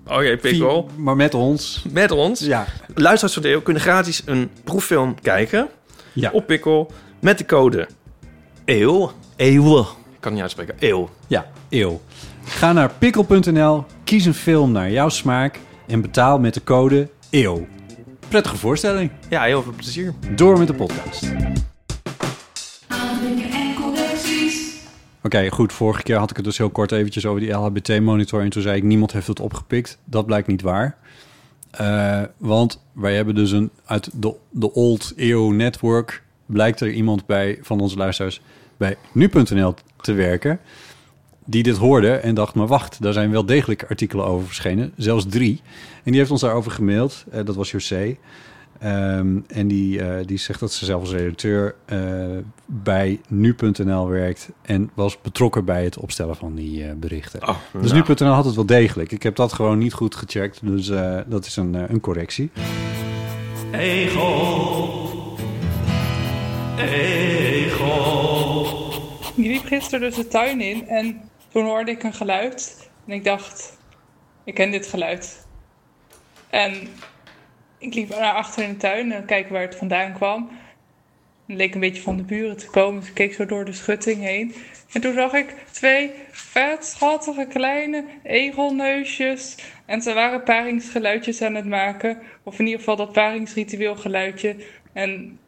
Oké, Pickle. Vier- maar met ons. Met ons. Ja, Luisteraars van Deel kunnen gratis een proeffilm kijken ja. op Pikkel met de code EEW. EEW. Ik kan niet uitspreken. EEW. Ja, eeuw. Ga naar pikkel.nl, kies een film naar jouw smaak en betaal met de code EEW. Prettige voorstelling. Ja, heel veel plezier. Door met de podcast. Oké, goed. Vorige keer had ik het dus heel kort eventjes over die LHBT-monitor. En toen zei ik, niemand heeft het opgepikt. Dat blijkt niet waar. Eh, want wij hebben dus een... Uit de, de Old EO Network blijkt er iemand bij van onze luisteraars... bij nu.nl te werken... die dit hoorde en dacht... maar wacht, daar zijn wel degelijk artikelen over verschenen. Zelfs drie. En die heeft ons daarover gemaild. Eh, dat was José. Ehm, en die, eh, die zegt dat ze zelf als redacteur eh, bij nu.nl werkt en was betrokken bij het opstellen van die eh, berichten. Oh, dus nou. nu.nl had het wel degelijk. Ik heb dat gewoon niet goed gecheckt, dus eh, dat is een, een correctie. Ik liep gisteren dus de tuin in en toen hoorde ik een geluid. En ik dacht, ik ken dit geluid. En ik liep naar achter in de tuin en kijken waar het vandaan kwam. Het leek een beetje van de buren te komen, dus ik keek zo door de schutting heen. En toen zag ik twee vet schattige kleine egelneusjes. En ze waren paringsgeluidjes aan het maken. Of in ieder geval dat paringsritueel geluidje. En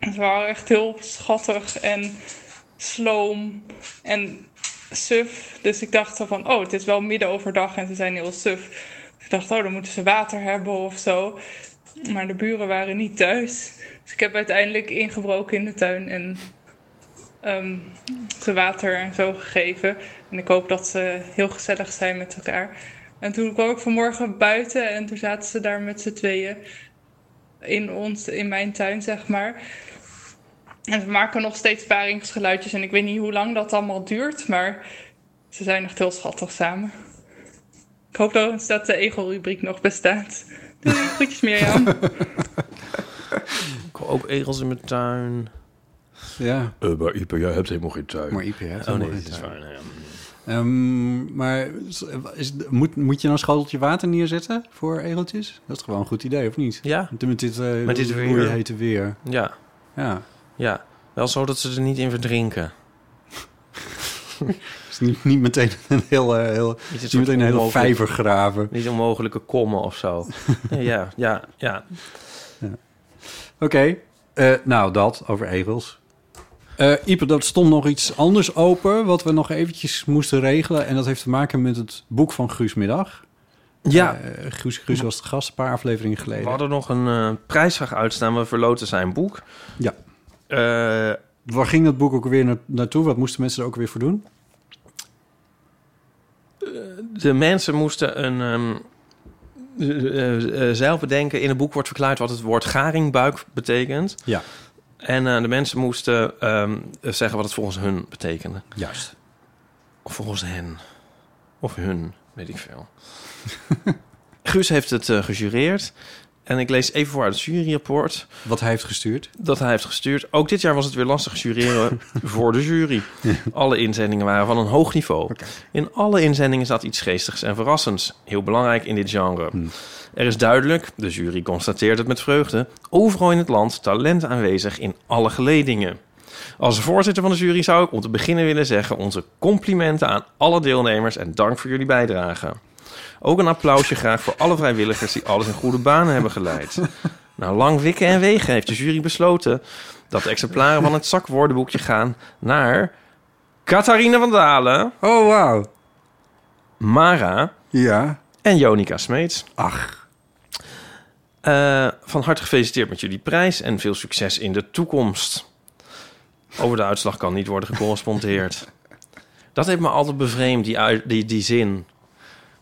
ze waren echt heel schattig en sloom en suf. Dus ik dacht van, oh, het is wel midden overdag en ze zijn heel suf. Ik dacht, oh, dan moeten ze water hebben of zo. Maar de buren waren niet thuis. Dus ik heb uiteindelijk ingebroken in de tuin en ehm, ze water en zo gegeven. En ik hoop dat ze heel gezellig zijn met elkaar. En toen kwam ik vanmorgen buiten en toen zaten ze daar met z'n tweeën in, ons, in mijn tuin, zeg maar. En ze maken nog steeds paringsgeluidjes. En ik weet niet hoe lang dat allemaal duurt, maar ze zijn echt heel schattig samen. Ik hoop trouwens dat de egelrubriek nog bestaat. Doei, groetjes Mirjam. Ik wil ook egels in mijn tuin. Ja, Uh, maar Ipe, jij hebt helemaal geen tuin. maar IP heeft oh nee, dat is geen waar. Ehm, maar is, moet, moet je nou een schoteltje water neerzetten voor egeltjes? Dat is gewoon een goed idee, of niet? Ja, Met dit, eh Met dit mooie weer. hete weer. ja, Ja, ja. Wel zo dat ze er niet in verdrinken. is niet, niet meteen een heel, eh, heel, Niet, niet meteen een hele vijver graven. Niet onmogelijke kommen of zo. Nee, ja, ja, ja. Oké, eh, nou dat, over egels. Eh Ipe, dat stond nog iets anders open, wat we nog eventjes moesten regelen. En dat heeft te maken met het boek van Guus Middag. Ja, Guus, Guus was de gast een paar afleveringen geleden. we hadden nog een eh, prijsvraag uitstaan. We verloten zijn boek. Ja. Waar ging dat boek ook weer na- naartoe? Wat moesten mensen er ook weer voor doen? De mensen moesten een... ehm, eh, eh, zelf bedenken. In het boek wordt verklaard wat het woord garingbuik betekent. Ja, En eh, de mensen moesten ehm, zeggen wat het volgens hun betekende. juist. Of volgens hen. Of hun, weet ik veel. Guus heeft het eh, gejureerd. En ik lees even voor uit het juryrapport Wat hij heeft gestuurd. dat hij heeft gestuurd. Ook dit jaar was het weer lastig jureren voor de jury. Alle inzendingen waren van een hoog niveau. In alle inzendingen zat iets geestigs en verrassends. Heel belangrijk in dit genre. Er is duidelijk, de jury constateert het met vreugde... overal in het land talent aanwezig in alle geledingen. Als voorzitter van de jury zou ik om te beginnen willen zeggen... onze complimenten aan alle deelnemers en dank voor jullie bijdrage. Ook een applausje graag voor alle vrijwilligers... die alles in goede banen hebben geleid. Na lang wikken en wegen heeft de jury besloten... dat de exemplaren van het zakwoordenboekje gaan naar... Catharina van Dalen, Oh, wauw. Mara Ja. en Jonica Smeets. Ach. Eh, van harte gefeliciteerd met jullie prijs en veel succes in de toekomst. Over de uitslag kan niet worden gecorrespondeerd. Dat heeft me altijd bevreemd, die, die, die zin.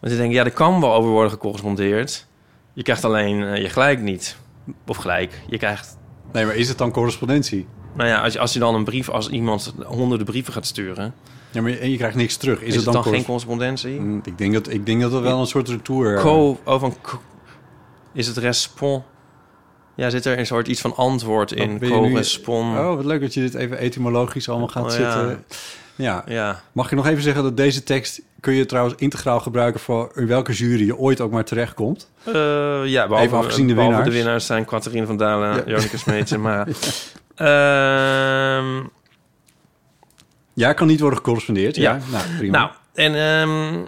Want ik denk, ja, er kan wel over worden gecorrespondeerd. Je krijgt alleen eh, je gelijk niet. Of gelijk. Je krijgt... Nee, maar is het dan correspondentie? Nou ja, als je, als je dan een brief... Als iemand honderden brieven gaat sturen... Ja, maar je- en je krijgt niks terug. Is, Is, het dan, dan geen corres- correspondentie? Mm, Ik denk dat, ik denk dat het wel een soort retour... Co, oh, van co- is het respons? Ja, zit er een soort iets van antwoord in? Je nu- Co-respons. Oh, wat leuk dat je dit even etymologisch allemaal gaat Oh, zitten. Ja. Ja. Mag ik nog even zeggen dat deze tekst kun je trouwens integraal gebruiken voor in welke jury je ooit ook maar terechtkomt? Eh, ja, behalve, Even afgezien de winnaars. de winnaars zijn Catharine van Dalen, Ja. Jonica Smeets en Mara. Ehm, Ja, kan niet worden gecorrespondeerd. Ja, Ja. nou prima. nou, en ehm,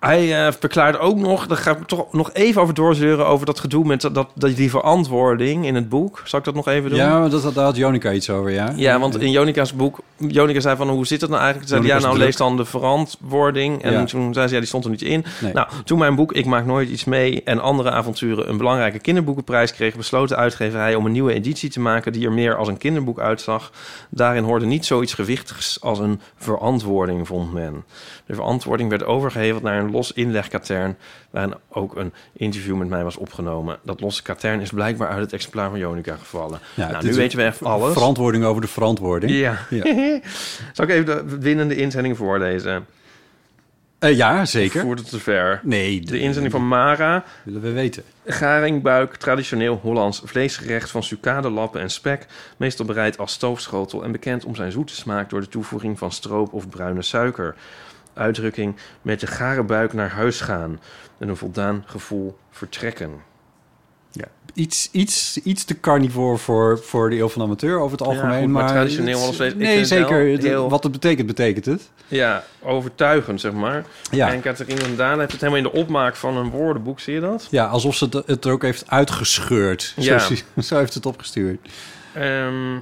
hij verklaart ook nog, daar ga ik toch nog even over doorzeuren... over dat gedoe met dat, dat, die verantwoording in het boek. Zal ik dat nog even doen? ja, dat, daar had Jonica iets over, ja. Ja, want in Jonica's boek... Jonica zei van, hoe zit het nou eigenlijk? Toen zei ja, nou, druk. lees dan de verantwoording. En Ja. toen zei ze, ja, die stond er niet in. Nee. Nou, toen mijn boek Ik maak nooit iets mee... en andere avonturen een belangrijke kinderboekenprijs kreeg... besloot de uitgeverij om een nieuwe editie te maken... die er meer als een kinderboek uitzag. Daarin hoorde niet zoiets gewichtigs als een verantwoording, vond men. De verantwoording werd overgeheveld naar een los inlegkatern... waarin ook een interview met mij was opgenomen. Dat losse katern is blijkbaar uit het exemplaar van Jonica gevallen. Ja, nou, nu weten we echt alles. Verantwoording over de verantwoording. Ja. Ja. Zal ik even de winnende inzending voorlezen? Eh, ja, zeker. Voert het te ver. Nee, De inzending van Mara. willen we weten. Garingbuik, traditioneel Hollands vleesgerecht van sucadelappen en spek. Meestal bereid als stoofschotel en bekend om zijn zoete smaak... door de toevoeging van stroop of bruine suiker. Uitdrukking met de gare buik naar huis gaan... en een voldaan gevoel vertrekken. Ja. Iets, iets, iets te carnivore voor, voor de eeuw van de amateur over het algemeen. goed, maar maar traditioneel vlees- ik Nee, zeker. wel Het- heel- Wat het betekent, betekent het. Ja, overtuigend, zeg maar. Ja. En Catharine van Daan heeft het helemaal in de opmaak van een woordenboek. Zie je dat? Ja, alsof ze het, er ook heeft uitgescheurd. Ja. Zo, zo heeft het opgestuurd. Ehm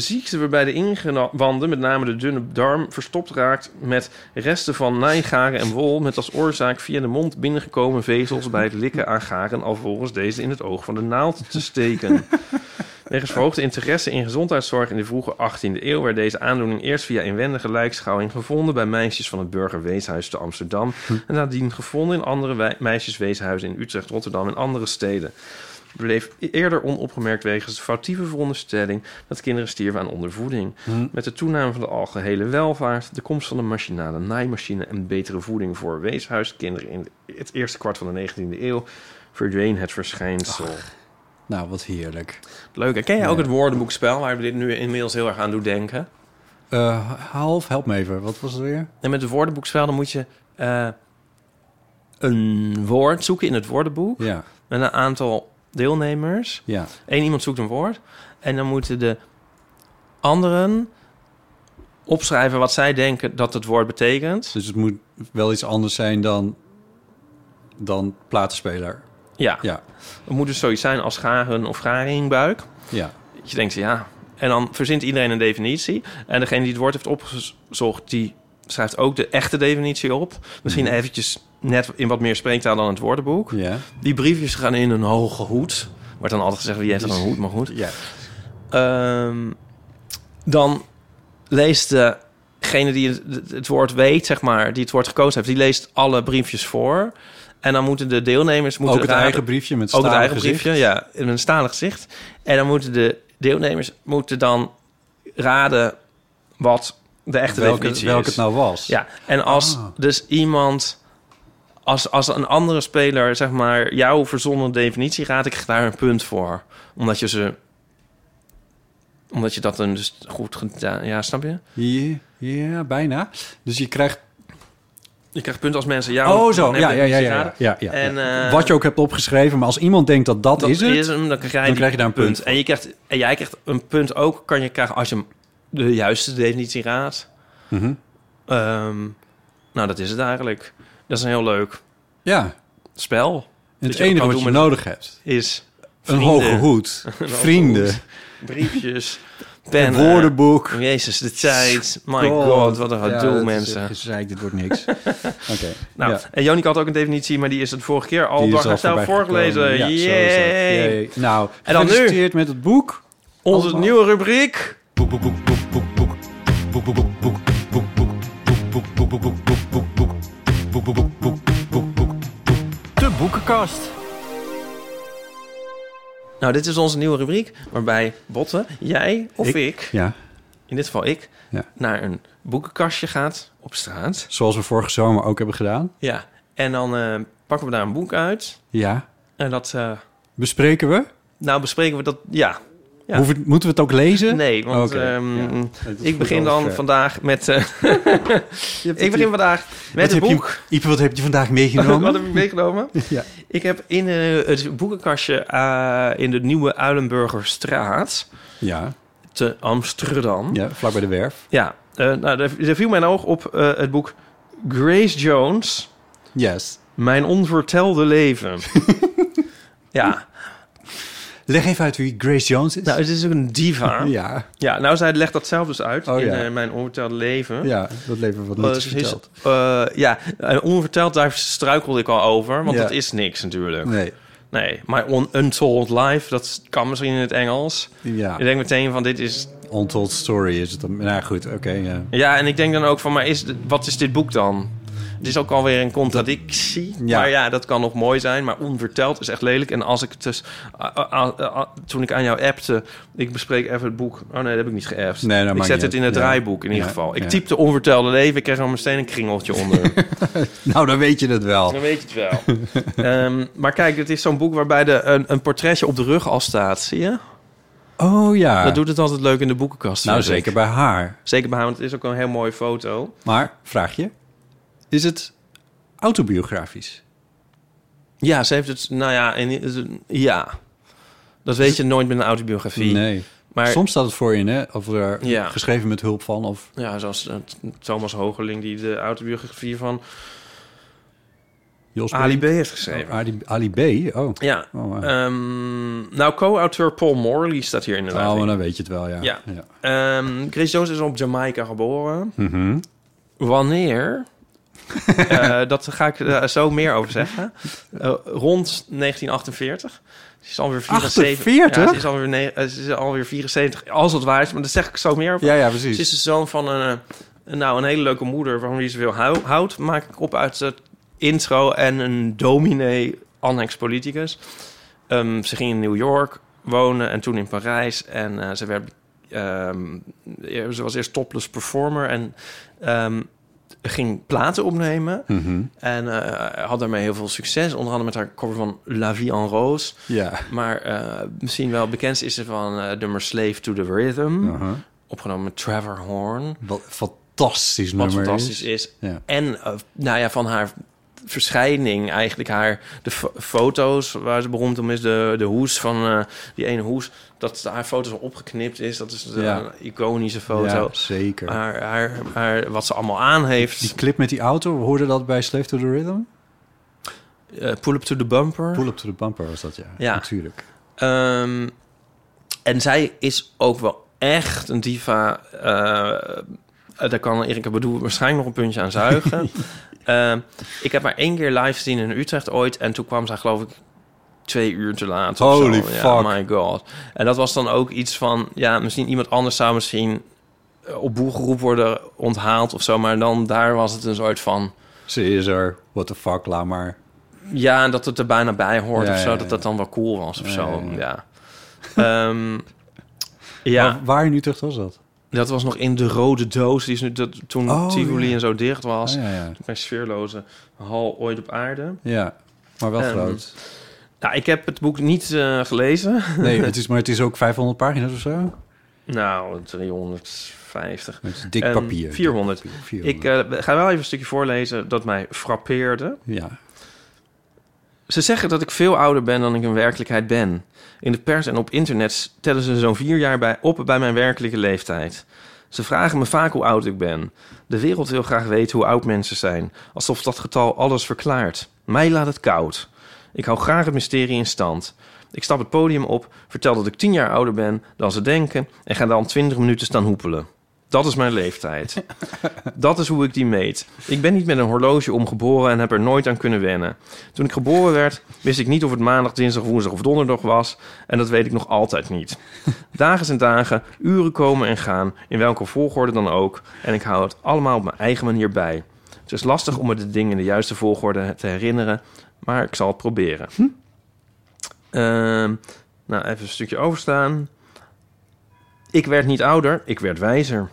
ziekte waarbij de ingewanden, met name de dunne darm, verstopt raakt met resten van naaigaren en wol, met als oorzaak via de mond binnengekomen vezels bij het likken aan garen, alvorens deze in het oog van de naald te steken. Wegens verhoogde interesse in gezondheidszorg in de vroege 18e eeuw werd deze aandoening eerst via inwendige lijkschouwing gevonden bij meisjes van het Burgerweeshuis te Amsterdam en nadien gevonden in andere meisjesweeshuizen in Utrecht, Rotterdam en andere steden bleef eerder onopgemerkt wegens de foutieve veronderstelling dat kinderen stierven aan ondervoeding. Met de toename van de algehele welvaart, de komst van de machinale naaimachine en betere voeding voor weeshuiskinderen in het eerste kwart van de 19e eeuw verdween het verschijnsel. Nou, wat heerlijk. Leuk. hè? Ken jij ook Ja. het woordenboekspel waar we dit nu inmiddels heel erg aan doen denken? Eh, half, help me even. Wat was het weer? En met het woordenboekspel dan moet je eh, een woord zoeken in het woordenboek Ja, met een aantal deelnemers. ja. Eén iemand zoekt een woord. En dan moeten de anderen opschrijven wat zij denken dat het woord betekent. Dus het moet wel iets anders zijn dan, dan platenspeler. Ja, Ja, het moet dus zoiets zijn als garen of garingbuik. ja. Je denkt, ja. En dan verzint iedereen een definitie. En degene die het woord heeft opgezocht, die schrijft ook de echte definitie op. Misschien eventjes net in wat meer spreektaal dan het woordenboek. Ja. Die briefjes gaan in een hoge hoed. Wordt dan altijd gezegd, wie heeft er een hoed, maar goed. Ja. Ehm, dan leest degene die het, het woord weet, zeg maar, die het woord gekozen heeft, die leest alle briefjes voor. En dan moeten de deelnemers moeten Ook het raden- eigen briefje met ook het eigen gezicht. briefje, ja, in een stalen gezicht. En dan moeten de deelnemers moeten dan raden wat de echte welke, definitie welke is. het nou was. Ja, en als Ah. dus iemand als, als een andere speler, zeg maar, jouw verzonnen definitie raadt, ik krijg daar een punt voor. Omdat je ze... Omdat je dat dan dus goed gedaan... Ja, snap je? Ja, ja, bijna. Dus je krijgt... Je krijgt punt als mensen jou... Oh, zo. Ja, ja, ja, ja, ja, ja, En, eh, Wat je ook hebt opgeschreven, maar als iemand denkt dat dat, dat is het... hem, dan krijg, dan je daar een punt. En, je krijgt, en jij krijgt een punt ook, kan je krijgen als je hem de juiste definitie raadt. Mhm. Ehm, nou, dat is het eigenlijk. Dat is een heel leuk Ja, spel. en het enige wat je nodig hebt. Is Een hoge hoed, Een hoge vrienden, hoed, briefjes, een pennen. woordenboek. Jezus, de tijd. My god, wat een gedoe, is mensen. Gezeik, dit wordt niks. Oké. Nou, ja. en Jonik had ook een definitie, maar die is het vorige keer al voorbij voorgelezen. Ja. Yay. Yay. Nou, En dan nu? met het boek. Onze Allemaal. nieuwe rubriek. Boek, boek, boek, boek, boek, boek. Boek, boek, boek, boek, boek, boek, boek, boek, boek, boek, boek, boek, boek, boek, boekenkast. Nou, dit is onze nieuwe rubriek, waarbij Botte, jij of ik, Ik? Ja, in dit geval ik, Ja. naar een boekenkastje gaat op straat. zoals we vorige zomer ook hebben gedaan. Ja, en dan eh, pakken we daar een boek uit. Ja. En dat, eh, Bespreken we? nou bespreken we dat, ja. Ja. Hoeven- moeten we het ook lezen? Nee, want ehm, ja. Is ik begin dan eh, vandaag met... eh, ik begin vandaag met Wat het je- boek. Ipe, wat heb je vandaag Wat meegenomen? heb ik meegenomen? ja. Ik heb in eh, het boekenkastje eh, in de nieuwe Uilenburgerstraat Ja, te Amsterdam. ja, vlak bij de werf. Ja, eh, nou, er, er viel mijn oog op eh, het boek Grace Jones, Yes. Mijn onvertelde leven. ja, Leg even uit wie Grace Jones is. nou, het is ook een diva. Ja, ja, nou, zij legt dat zelf dus uit Oh, in ja. eh, Mijn onvertelde leven. ja, dat leven wat Eh, niet is ze is- verteld. eh, ja, en onverteld, daar struikelde ik al over, want Ja. dat is niks natuurlijk. Nee, Nee, maar on, Untold Life, dat kan misschien in het Engels. ja. Ik denk meteen van, dit is... Untold Story is het dan. Nou goed, oké, ja. Ja, en ik denk dan ook van, maar is, wat is dit boek dan? Het is ook alweer een contradictie. Ja. Maar ja, dat kan nog mooi zijn. Maar onverteld is echt lelijk. En als ik het dus... toen ik aan jou appte... Ik bespreek even het boek. Oh nee, dat heb ik niet geappt. Nee, dat ik zet het in het Ja. draaiboek in ieder geval. Ik typte onvertelde leven. Ik kreeg al meteen een kringeltje onder. Nou, dan weet je het wel. Dan weet je het wel. Ehm, maar kijk, het is zo'n boek waarbij de, een, een portretje op de rug al staat. Zie je? Oh ja. Dat doet het altijd leuk in de boekenkast. nou, ik. zeker bij haar. Zeker bij haar, want het is ook een heel mooie foto. Maar, vraag je, is het autobiografisch? Ja, ze heeft het... Nou ja, en, ja. Dat weet je nooit met een autobiografie. Nee. Maar Soms staat het voor je, hè? Of er Ja. geschreven met hulp van, of... ja, zoals eh, Thomas Hogerling... die de autobiografie van Jos Ali B heeft geschreven. Oh, Ali, Ali B? Oh. Ja. Oh, wow. Ehm, nou, co-auteur Paul Morley staat hier inderdaad oh, maar in. dan weet je het wel, ja. Ja. ja. Ehm, Chris Jones is op Jamaica geboren. Mhm. Wanneer? Eh, dat ga ik er zo meer over zeggen. Eh, rond 1948. Ze is alweer 74. 48? Ja, ze is alweer, eh, ze is alweer 74. Als het waar is, maar dat zeg ik zo meer over. Ja, ja, Ze precies. is de zoon van een, eh, nou, een hele leuke moeder... van wie ze veel hou- houdt. Maak ik op uit het intro. En een dominee, annex politicus. Ehm, ze ging in New York wonen en toen in Parijs. En eh, ze werd... ehm, ze was eerst topless performer en ehm, ging platen opnemen. Mhm. En eh, had daarmee heel veel succes. Onder andere met haar cover van La Vie en Rose. Ja. Maar eh, misschien wel bekend is ze van eh nummer Slave to the Rhythm. Uh-huh. Opgenomen met Trevor Horn. Wat fantastisch Wat nummer fantastisch is. Ja. En nou ja, van haar verschijning eigenlijk haar de fo- foto's waar ze beroemd om is de, de hoes van die ene hoes dat haar foto zo opgeknipt is dat is Ja. een iconische foto Ja, zeker. haar, haar, haar wat ze allemaal aan heeft Die clip met die auto, we hoorden dat bij Slave to the Rhythm? Eh, pull up to the bumper Pull up to the bumper was dat, ja. Ja. Natuurlijk. Ehm, en zij is ook wel echt een diva. eh, daar kan Erika Bedoel waarschijnlijk nog een puntje aan zuigen. Ehm, ik heb haar één keer live gezien in Utrecht ooit. En toen kwam zij geloof ik twee uur te laat. of Holy. Ja, fuck. my god. En dat was dan ook iets van... Ja, misschien iemand anders zou misschien eh, op boelgeroep worden onthaald of zo. Maar dan daar was het een soort van... Ze is er, what the fuck, laat maar. Ja, en dat het er bijna bij hoort Ja, of zo. ja, Dat dat dan wel cool was of zo. ja, Ja. Ehm, ja. Waar, waar in Utrecht was dat? Dat was nog in de rode doos. Die is nu dat, toen Oh, Tivoli en zo dicht was. Ah, ja, ja. Mijn sfeerloze hal ooit op aarde. ja, maar wel Ehm, groot. Nou, ik heb het boek niet eh, gelezen. Nee, het is, maar het is ook 500 pagina's of zo. nou, 350. Met dik Ehm, papier. 400. Dik papier, 400. Ik eh, ga wel even een stukje voorlezen dat mij frappeerde. ja. Ze zeggen dat ik veel ouder ben dan ik in werkelijkheid ben. In de pers en op internet tellen ze zo'n vier jaar bij, op bij mijn werkelijke leeftijd. Ze vragen me vaak hoe oud ik ben. De wereld wil graag weten hoe oud mensen zijn, alsof dat getal alles verklaart. Mij laat het koud. Ik hou graag het mysterie in stand. Ik stap het podium op, vertel dat ik tien jaar ouder ben dan ze denken en ga dan twintig minuten staan hoepelen. Dat is mijn leeftijd. Dat is hoe ik die meet. Ik ben niet met een horloge omgeboren en heb er nooit aan kunnen wennen. Toen ik geboren werd, wist ik niet of het maandag, dinsdag, woensdag of donderdag was. En dat weet ik nog altijd niet. Dagen zijn dagen, uren komen en gaan, in welke volgorde dan ook. En ik hou het allemaal op mijn eigen manier bij. Het is lastig om me de dingen in de juiste volgorde te herinneren, maar ik zal het proberen. Ehm, nou, even een stukje overstaan. Ik werd niet ouder, ik werd wijzer.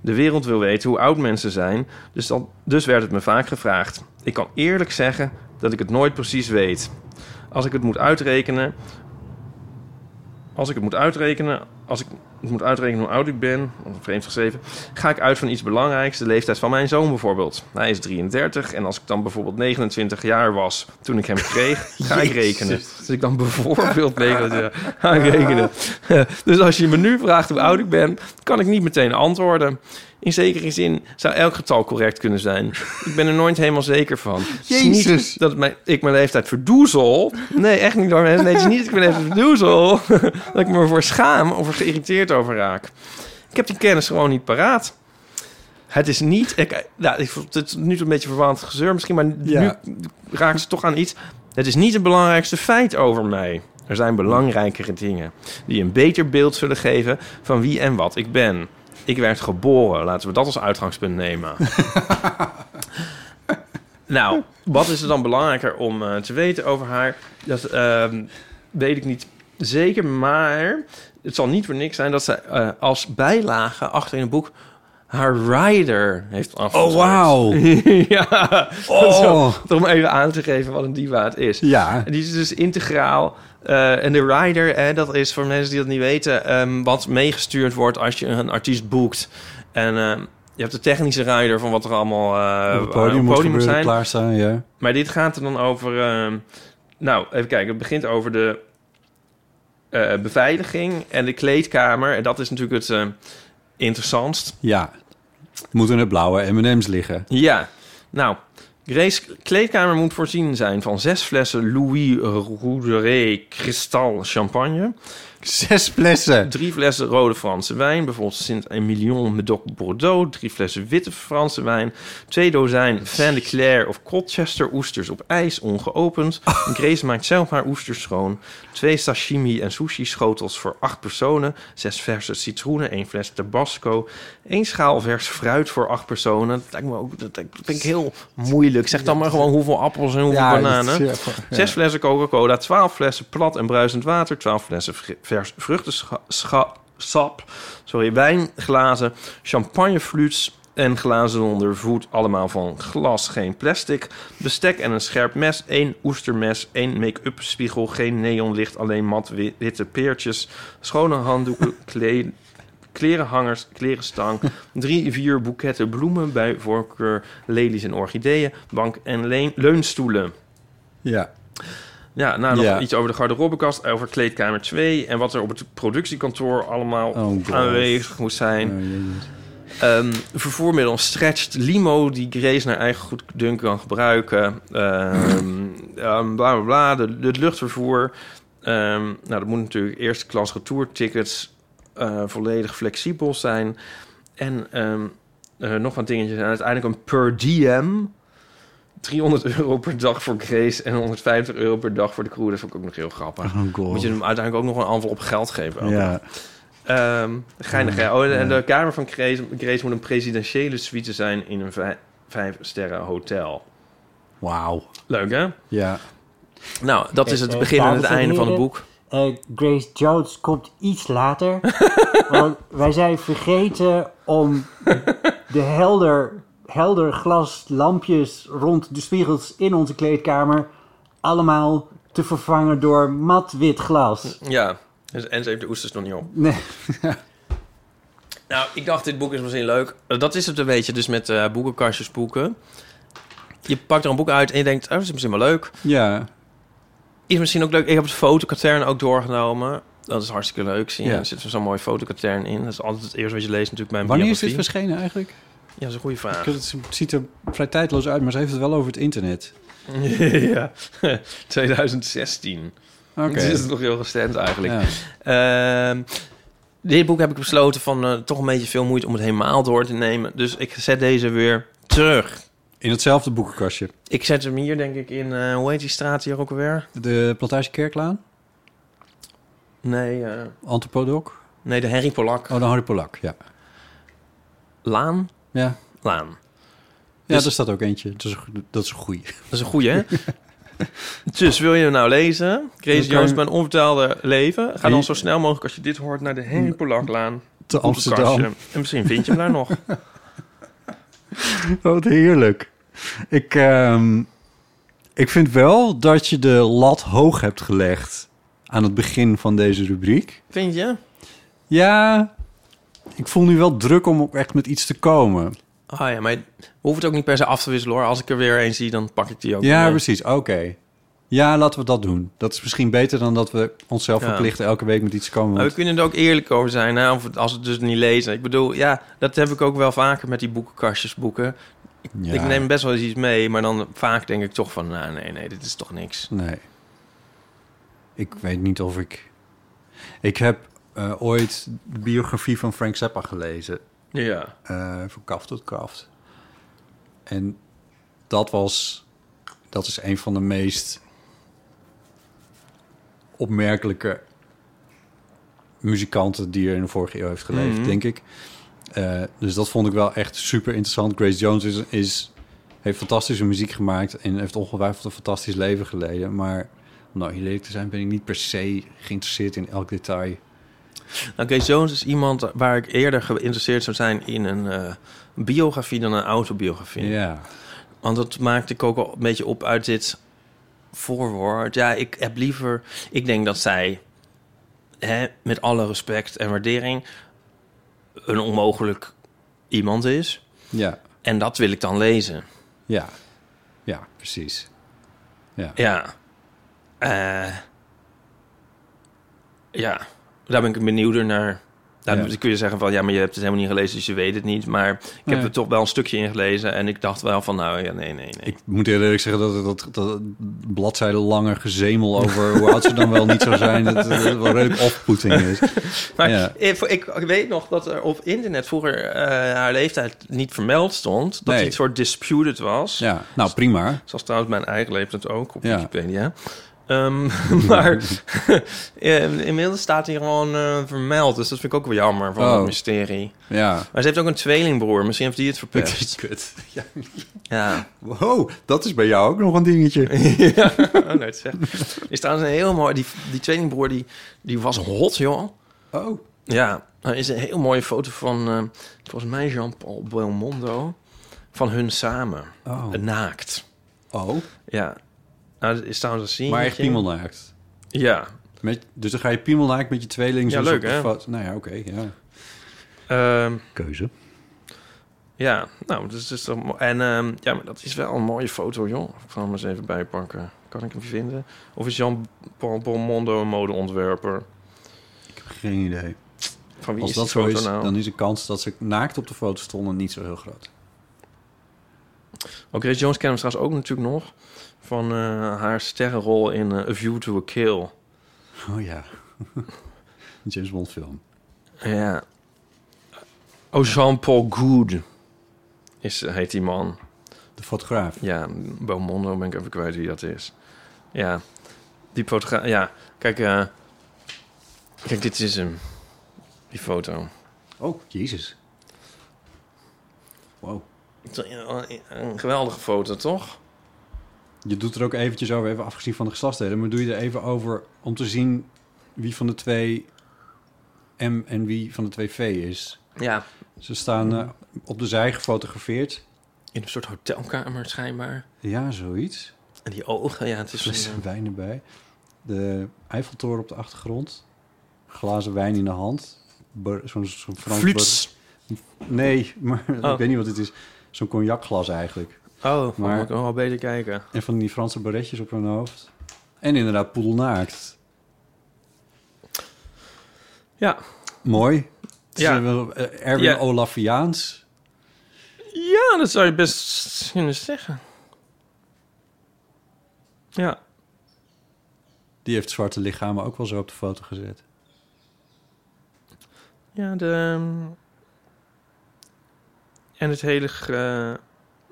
De wereld wil weten hoe oud mensen zijn, dus, dus werd het me vaak gevraagd. Ik kan eerlijk zeggen dat ik het nooit precies weet. Als ik het moet uitrekenen. Als ik het moet uitrekenen. Als ik het moet uitrekenen hoe oud ik ben. Vreemd geschreven. Ga ik uit van iets belangrijks. De leeftijd van mijn zoon bijvoorbeeld. Hij is 33. En als ik dan bijvoorbeeld 29 jaar was. toen ik hem kreeg. ga ik rekenen. Dus ik dan bijvoorbeeld 29 jaar ga ik rekenen. dus als je me nu vraagt hoe oud ik ben. kan ik niet meteen antwoorden. In zekere zin zou elk getal correct kunnen zijn. Ik ben er nooit helemaal zeker van. Het is niet Jezus. dat mijn, ik mijn leeftijd verdoezel. Nee, echt niet door. Nee, het is niet dat ik mijn leeftijd verdoezel. dat ik me ervoor schaam of er geïrriteerd over raak. Ik heb die kennis gewoon niet paraat. Het is niet... Ik, nou, ik, vond het is nu een beetje verwarrend gezeur misschien, maar Ja. nu raakt ze toch aan iets. Het is niet het belangrijkste feit over mij. Er zijn belangrijkere dingen die een beter beeld zullen geven van wie en wat ik ben. Ik werd geboren. Laten we dat als uitgangspunt nemen. nou, wat is er dan belangrijker om eh, te weten over haar? Dat ehm, weet ik niet zeker, maar het zal niet voor niks zijn dat ze eh, als bijlage achter in het boek haar rider heeft afgezet. Oh, wauw. ja, wel- om even aan te geven wat een diva het is. Ja. En die is dus integraal. Eh, en de rider, hè, dat is voor mensen die dat niet weten, ehm, wat meegestuurd wordt als je een artiest boekt. En ehm, je hebt de technische rider van wat er allemaal eh, op het podium, moet, gebeuren, zijn. klaarstaan, ja. Maar dit gaat er dan over. ehm, nou, even kijken. Het begint over de eh, beveiliging en de kleedkamer. En dat is natuurlijk het interessantst. Ja. Moeten er blauwe M&M's liggen. Ja, nou. Grace's kleedkamer moet voorzien zijn van zes flessen Louis Roederet Cristal champagne. Zes flessen. Drie flessen rode Franse wijn, bijvoorbeeld Saint-Emilion Medoc Bordeaux. Drie flessen witte Franse wijn. Twee dozijn Vin de Claire of Colchester oesters op ijs, ongeopend. Grace maakt zelf haar oesters schoon. Twee sashimi en sushi schotels voor acht personen. Zes verse citroenen, één fles Tabasco. één schaal vers fruit voor acht personen. Dat lijkt me ook dat vind ik heel moeilijk. Zeg dan maar gewoon hoeveel appels en hoeveel bananen. is- ja, ja. Zes flessen Coca-Cola, 12 flessen plat en bruisend water, 12 flessen vers vruchtensap, sorry, wijnglazen, champagnefluits en glazen zonder voet, allemaal van glas, geen plastic. Bestek en een scherp mes, één oestermes, één make-up spiegel, geen neonlicht, alleen mat wi- witte peertjes, schone handdoeken, kleed, klerenhangers, klerenstang, drie, vier boeketten bloemen, bij voorkeur lelies en orchideeën, bank en leunstoelen. Ja. Ja, nou nog Ja. iets over de garderobekast, over kleedkamer 2 en wat er op het productiekantoor allemaal Oh, aanwezig moest zijn. Oh. Ehm, vervoermiddel stretched limo die Grace naar eigen goeddunken kan gebruiken. Ehm, bla bla bla. De, het luchtvervoer. Nou, dat moet natuurlijk eerste klas retourtickets eh volledig flexibel zijn. En eh, nog wat dingetjes. En uiteindelijk een per diem. 300 euro per dag voor Grace en 150 euro per dag voor de crew. Dat vond ik ook nog heel grappig. Oh. Moet je hem uiteindelijk ook nog een envelop geld geven. ook. Ja. Ehm geinig, hè? Oh, en de kamer van Grace, Grace moet een presidentiële suite zijn in een vij- vijf sterren hotel. Wauw. Leuk, hè? Ja. Nou, dat is het Eh, begin en het einde van het boek. eh, Grace Jones komt iets later. want wij zijn vergeten om de helder, helder glas lampjes rond de spiegels in onze kleedkamer allemaal te vervangen door mat wit glas. Ja, dus, en ze heeft de oesters nog niet op. Nee. Nou, ik dacht, dit boek is misschien leuk. Dat is het een beetje dus met eh boekenkastjes boeken. Je pakt er een boek uit en je denkt, oh, dat is misschien wel leuk. Ja, Is misschien ook leuk. Ik heb het fotokatern ook doorgenomen. Dat is hartstikke leuk. Zie je, Ja. er zit zo'n mooi fotokatern in. Dat is altijd het eerste wat je leest natuurlijk bij een wanneer is dit verschenen eigenlijk? Ja, dat is een goede vraag. Het ziet er vrij tijdloos uit, maar ze heeft het wel over het internet. ja, 2016. Oké. Dus is nog heel recent eigenlijk. Ja. Ehm, dit boek heb ik besloten van eh, toch een beetje veel moeite om het helemaal door te nemen. Dus ik zet deze weer terug. In hetzelfde boekenkastje. Ik zet hem hier denk ik in, eh, hoe heet die straat hier ook alweer? De Plantage Kerklaan? Nee, eh, Antropodoc? nee de Harry Polak. Oh, de Harry Polak, ja. Laan? Ja, Laan. ja Dus- daar staat ook eentje. Dat is, een- dat is een goeie. Dat is een goeie, hè? dus wil je hem nou lezen? Kan Jones, mijn onvertaalde leven. Ga dan zo snel mogelijk als je dit hoort naar de Harry Polaklaan. Te Amsterdam. En misschien vind je hem daar nog. Wat heerlijk. Ik, ehm, ik vind wel dat je de lat hoog hebt gelegd aan het begin van deze rubriek. Vind je? Ja, ik voel nu wel druk om ook echt met iets te komen. Ah ja, maar we hoeven het ook niet per se af te wisselen hoor. Als ik er weer een zie, dan pak ik die ook. Ja, mee. precies. Oké. Ja, laten we dat doen. Dat is misschien beter dan dat we onszelf Ja. verplichten elke week met iets te komen. Maar we kunnen er ook eerlijk over zijn, hè? Of als we het dus niet lezen. Ik bedoel, ja, dat heb ik ook wel vaker met die boekenkastjes boeken. Ik, Ja. ik neem best wel eens iets mee, maar dan vaak denk ik toch van... Nou, nee, nee, dit is toch niks. Nee. Ik weet niet of ik... Ik heb eh, ooit de biografie van Frank Zappa gelezen. Ja. eh van kaft tot kaft. En dat was... Dat is een van de meest opmerkelijke muzikanten die er in de vorige eeuw heeft geleefd, Mhm. denk ik. Eh, dus dat vond ik wel echt super interessant. Grace Jones is, is, heeft fantastische muziek gemaakt en heeft ongetwijfeld een fantastisch leven geleden. Maar om nou eerlijk te zijn, ben ik niet per se geïnteresseerd in elk detail. Nou, Grace Jones is iemand waar ik eerder geïnteresseerd zou zijn in een eh, biografie dan een autobiografie. Ja, Want dat maakte ik ook al een beetje op uit dit voorwoord. Ja, ik heb liever... Ik denk dat zij, hè, met alle respect en waardering... een onmogelijk iemand is. ja, En dat wil ik dan lezen. ja, ja, precies. Ja. Ja. Eh, ja, daar ben ik benieuwder naar. Nou, Ja. kun je zeggen van ja, maar je hebt het helemaal niet gelezen, dus je weet het niet. Maar ik heb Nee. er toch wel een stukje in gelezen en ik dacht wel van nou ja, nee, nee, nee. Ik moet eerlijk zeggen dat dat, dat, bladzijden langer gezemel over hoe oud ze dan wel niet zou zijn, dat, dat wel redelijk off-putting is. Maar Ja. ik, ik weet nog dat er op internet vroeger eh, haar leeftijd niet vermeld stond. Dat Nee. die een soort disputed was. Ja, nou prima. Zoals trouwens mijn eigen leeftijd ook op Ja. Wikipedia. Ehm, maar eh, inmiddels staat hij gewoon eh, vermeld. Dus dat vind ik ook wel jammer van Oh. het mysterie. Ja. Maar ze heeft ook een tweelingbroer. Misschien heeft die het verpest. Kut. Ja. Ja. Wow, dat is bij jou ook nog een dingetje. ja. Oh, nee, het is Er trouwens een heel mooi... Die, die tweelingbroer, die, die was hot, joh. Oh. Ja. Er is een heel mooie foto van... eh, volgens mij Jean-Paul Belmondo. Van hun samen. Oh. Naakt. Oh. Ja. Nou, dat is trouwens een scene. Maar echt piemelnaakt. Ja. Met, dus dan ga je piemelnaakt met je tweeling. Ja, zoals leuk, op de hè? foto. Nou ja, oké. ja. Ehm, Keuze. ja. Nou, dus, dus dan, en ehm, ja, maar dat is wel een mooie foto, joh. Ik zal hem eens even bijpakken. Kan ik hem vinden? Of is Jean-Paul Belmondo een modeontwerper? Ik heb geen idee. Van wie Als is dat zo is, nou? dan is de kans dat ze naakt op de foto stonden niet zo heel groot. Ook Grace Jones kennen we trouwens ook natuurlijk nog van eh, haar sterrenrol in eh, A View to a Kill. Oh ja. een James Bond film. Ja. Oh, Jean-Paul Good is, heet die man. De fotograaf. Ja, Beaumondo ben ik even kwijt wie dat is. Ja, die fotograaf. Ja, kijk, eh, kijk, dit is hem. Die foto. Oh, jezus. Wow. Een geweldige foto, toch? Je doet er ook eventjes over, even afgezien van de geslachtsdelen, maar doe je er even over om te zien wie van de twee M en wie van de twee V is. Ja, Ze staan eh, op de zij gefotografeerd. in een soort hotelkamer schijnbaar. Ja, zoiets. En die ogen, ja, het is... Flessen een, wijn erbij. De Eiffeltoren op de achtergrond. Glazen wijn in de hand. Zo'n Frans... Bar- Nee, maar Oh. ik weet niet wat het is. Zo'n cognacglas eigenlijk. Oh, Maar- moet ik nog wel beter kijken. En van die Franse baretjes op hun hoofd. En inderdaad poedelnaakt. Ja. Mooi. Het Ja. eh, Erwin Ja. Olafiaans. Ja, dat zou je best kunnen zeggen. Ja. Die heeft zwarte lichamen ook wel zo op de foto gezet. Ja, de... ehm, En het hele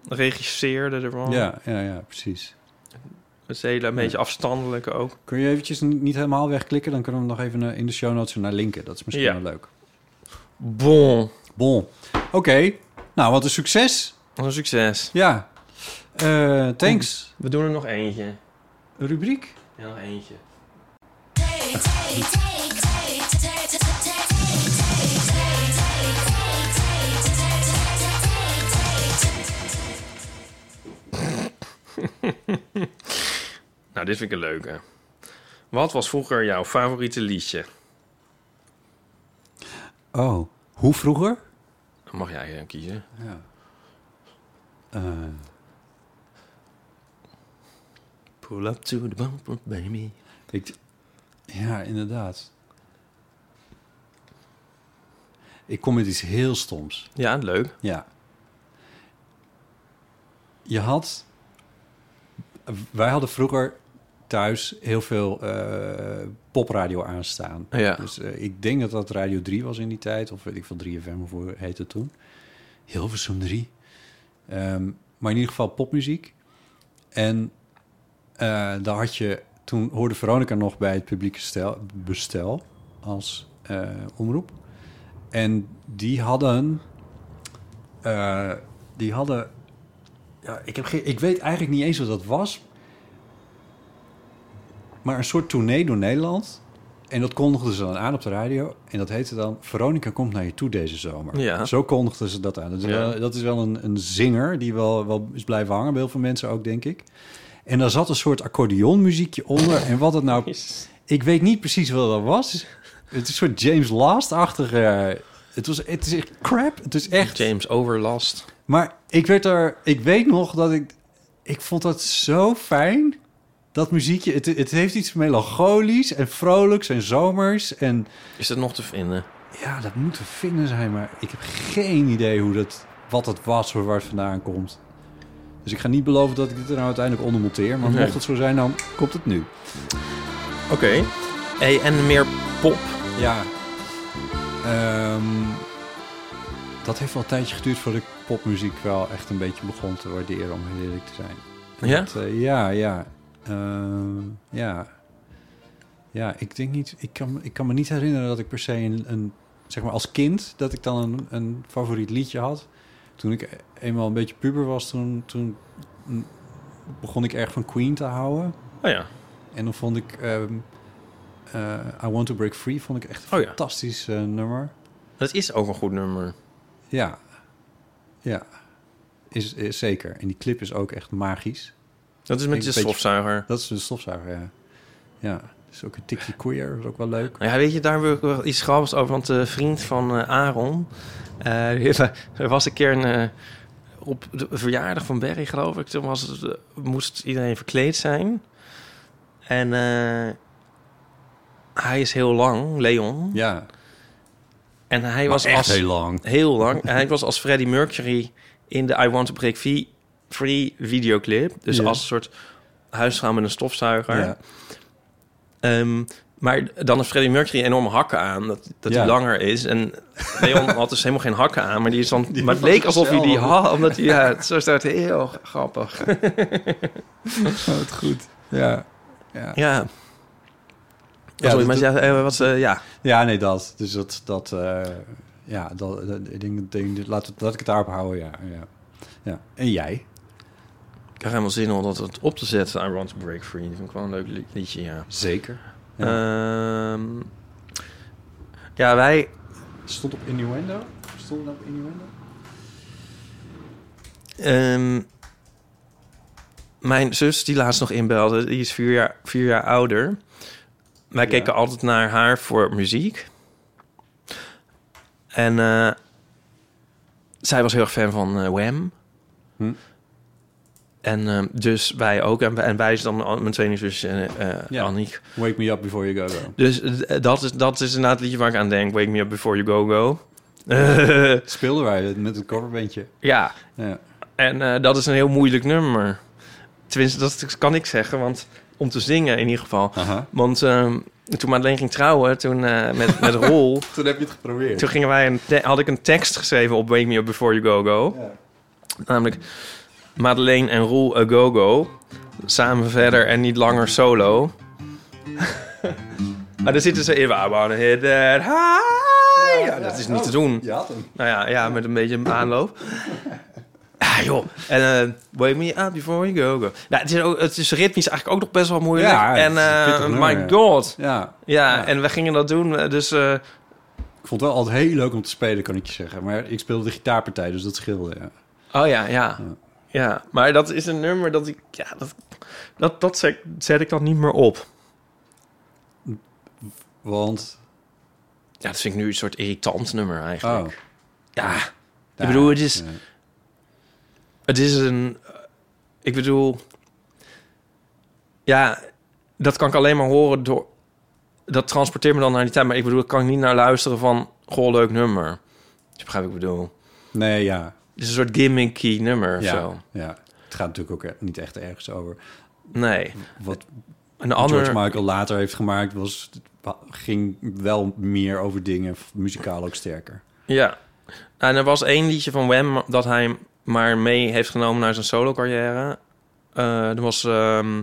geregisseerde ervan. Ja, ja, ja, precies. Het hele een beetje afstandelijke ook. Kun je eventjes niet helemaal wegklikken? Dan kunnen we hem nog even eh, in de show notes naar linken. Dat is misschien Ja. wel leuk. Bon. Bon. Oké. Nou, wat een succes. Wat een succes. Ja. Eh, thanks. We doen er nog eentje. Een rubriek? Ja, nog eentje. nou, dit vind ik een leuke. Wat was vroeger jouw favoriete liedje? Oh. Hoe vroeger? Dan mag jij eh, kiezen. Ja. Eh, Pull up to the bumper, baby. ik, ja, inderdaad. Ik kom met iets heel stoms. Ja, leuk. Ja. Je had... Wij hadden vroeger thuis heel veel eh, popradio aanstaan. Ja. Dus eh, ik denk dat dat Radio 3 was in die tijd. Of weet ik veel, 3FM of hoe heette het toen. Hilversum 3. Ehm, maar in ieder geval popmuziek. En eh, daar had je... Toen hoorde Veronica nog bij het publieke stel, bestel als omroep. En die hadden... die hadden... Ja, ik, heb geen, ik weet eigenlijk niet eens wat dat was. Maar een soort tournee door Nederland. En dat kondigden ze dan aan op de radio. En dat heette dan... Veronica komt naar je toe deze zomer. Ja. Zo kondigden ze dat aan. Dat is Ja. wel, dat is wel een, een zinger die wel, wel is blijven hangen bij heel veel mensen ook, denk ik. En daar zat een soort accordeonmuziekje onder. En wat het nou... Ik weet niet precies wat dat was. Het is een soort James Last-achtige... Het, was, het is echt crap. Het is echt... James Overlast. Maar ik werd er... Ik weet nog dat ik... Ik vond dat zo fijn. Dat muziekje. Het, het heeft iets melancholisch en vrolijks en zomers. En Is dat nog te vinden? ja, dat moet te vinden zijn. Maar ik heb geen idee hoe dat, wat het was of waar het vandaan komt. Dus ik ga niet beloven dat ik dit er nou uiteindelijk onder monteer. Maar Nee. mocht het zo zijn, dan komt het nu. Oké. Hey, en meer pop. Ja. Ehm, dat heeft wel een tijdje geduurd voordat ik popmuziek wel echt een beetje begon te waarderen, om heel eerlijk te zijn. Ja? Dat, eh, ja, ja. Ehm, ja. Ja, ik denk niet... Ik kan, ik kan me niet herinneren dat ik per se een, een... Zeg maar als kind, dat ik dan een, een favoriet liedje had. Toen ik eenmaal een beetje puber was, toen, toen begon ik erg van Queen te houden. Oh ja. En dan vond ik... ehm, eh, I Want To Break Free vond ik echt een Oh fantastisch eh, nummer. Dat is ook een goed nummer. Ja. Ja. Is, is zeker. En die clip is ook echt magisch. Dat is met een beetje- stofzuiger. Dat is de stofzuiger, ja. Ja. is ook een tikje queer. Dat is ook wel leuk. Ja, weet je, daar wil ik wel iets grappigs over. Want de vriend van eh, Aaron... eh, er was een keer een... eh, op de verjaardag van Barry, geloof ik. Toen was het, eh, moest iedereen verkleed zijn. En eh, hij is heel lang, Leon. Ja. En hij Maar was echt als... heel lang. Heel lang. En hij was als Freddie Mercury in de I Want To Break Free, free videoclip. Dus als een soort huisvrouw met een stofzuiger. Ja. Ehm, maar dan heeft Freddie Mercury enorme hakken aan, dat, dat Ja. hij langer is. En Leon had dus helemaal geen hakken aan, maar die is dan... Die maar het leek alsof hij die had, omdat hij... Ja, het zo staat heel grappig. Oh, het goed. Ja. Ja. Ja. Ja, Sorry, maar ja, eh, wat, eh, ja. Ja, nee, dat. Dus dat... dat eh, ja, dat, dat, ik denk, denk, laat, het- laat ik het daarop houden, ja. ja. ja. En jij? Ik krijg helemaal zin om dat het op te zetten, I Want To Break Free. Dat vind ik wel een leuk li- liedje, ja. Zeker. Ja. Ehm, ja, wij... Stond op Innuendo? Stond op Innuendo? ehm, mijn zus, die laatst nog inbelde, die is vier jaar, vier jaar ouder. Wij Ja. keken altijd naar haar voor muziek. En eh, zij was heel erg fan van eh, Wham. Hm. En eh, dus wij ook. En, wij- en wij is dan al- mijn tweelingzus uh, Ja. Anniek. Wake Me Up Before You Go Go. Dus dat is, dat is inderdaad het liedje waar ik aan denk. Wake me up before you go go. Speelden wij het met een coverbandje. ja, Ja. en dat is een heel moeilijk nummer. Tenminste, dat kan ik zeggen, want om te zingen in ieder geval. Aha. Want ehm, toen Madeleine ging trouwen, toen eh, met, met Rol... Toen heb je het geprobeerd. toen gingen wij een had ik een tekst geschreven op Wake Me Up Before You Go Go. Ja. Namelijk Madeleine en Roel A Go Go. Samen verder en niet langer solo. maar daar zitten ze in. I wanna hit that high. Ja, dat is niet te doen. Je had hem. Nou ja, ja, met een beetje aanloop. Ah, joh. En eh Wake Me Up Before You Go Go. Nou, het, is ook, het is ritmisch eigenlijk ook nog best wel moeilijk. Ja, en nummer, my ja. god. Ja. Ja, Ja. en we gingen dat doen. eh, Dus Ik vond het wel altijd heel leuk om te spelen, kan ik je zeggen. Maar ik speelde de gitaarpartij, dus dat scheelde, ja. Oh ja, ja. Ja, maar dat is een nummer dat ik... Ja, dat, dat, dat zet, zet ik dan niet meer op. Want... Ja, dat vind ik nu een soort irritant nummer Oh. eigenlijk. Ja, ik Ja, bedoel, het is, ja. Het is een... Ik bedoel... Ja, dat kan ik alleen maar horen door... Dat transporteert me dan naar die tijd. Maar ik bedoel, ik kan ik niet naar luisteren van... Goh, leuk nummer. Je begrijpt wat ik bedoel. Nee, ja. Het is een soort gimmicky nummer of Ja, zo. ja. Het gaat natuurlijk ook niet echt ergens over. Nee. Wat Een ander... George Michael later heeft gemaakt, was, ging wel meer over dingen, muzikaal ook sterker. Ja. En er was één liedje van Wham dat hij maar mee heeft genomen naar zijn solo carrière. Eh er was ehm,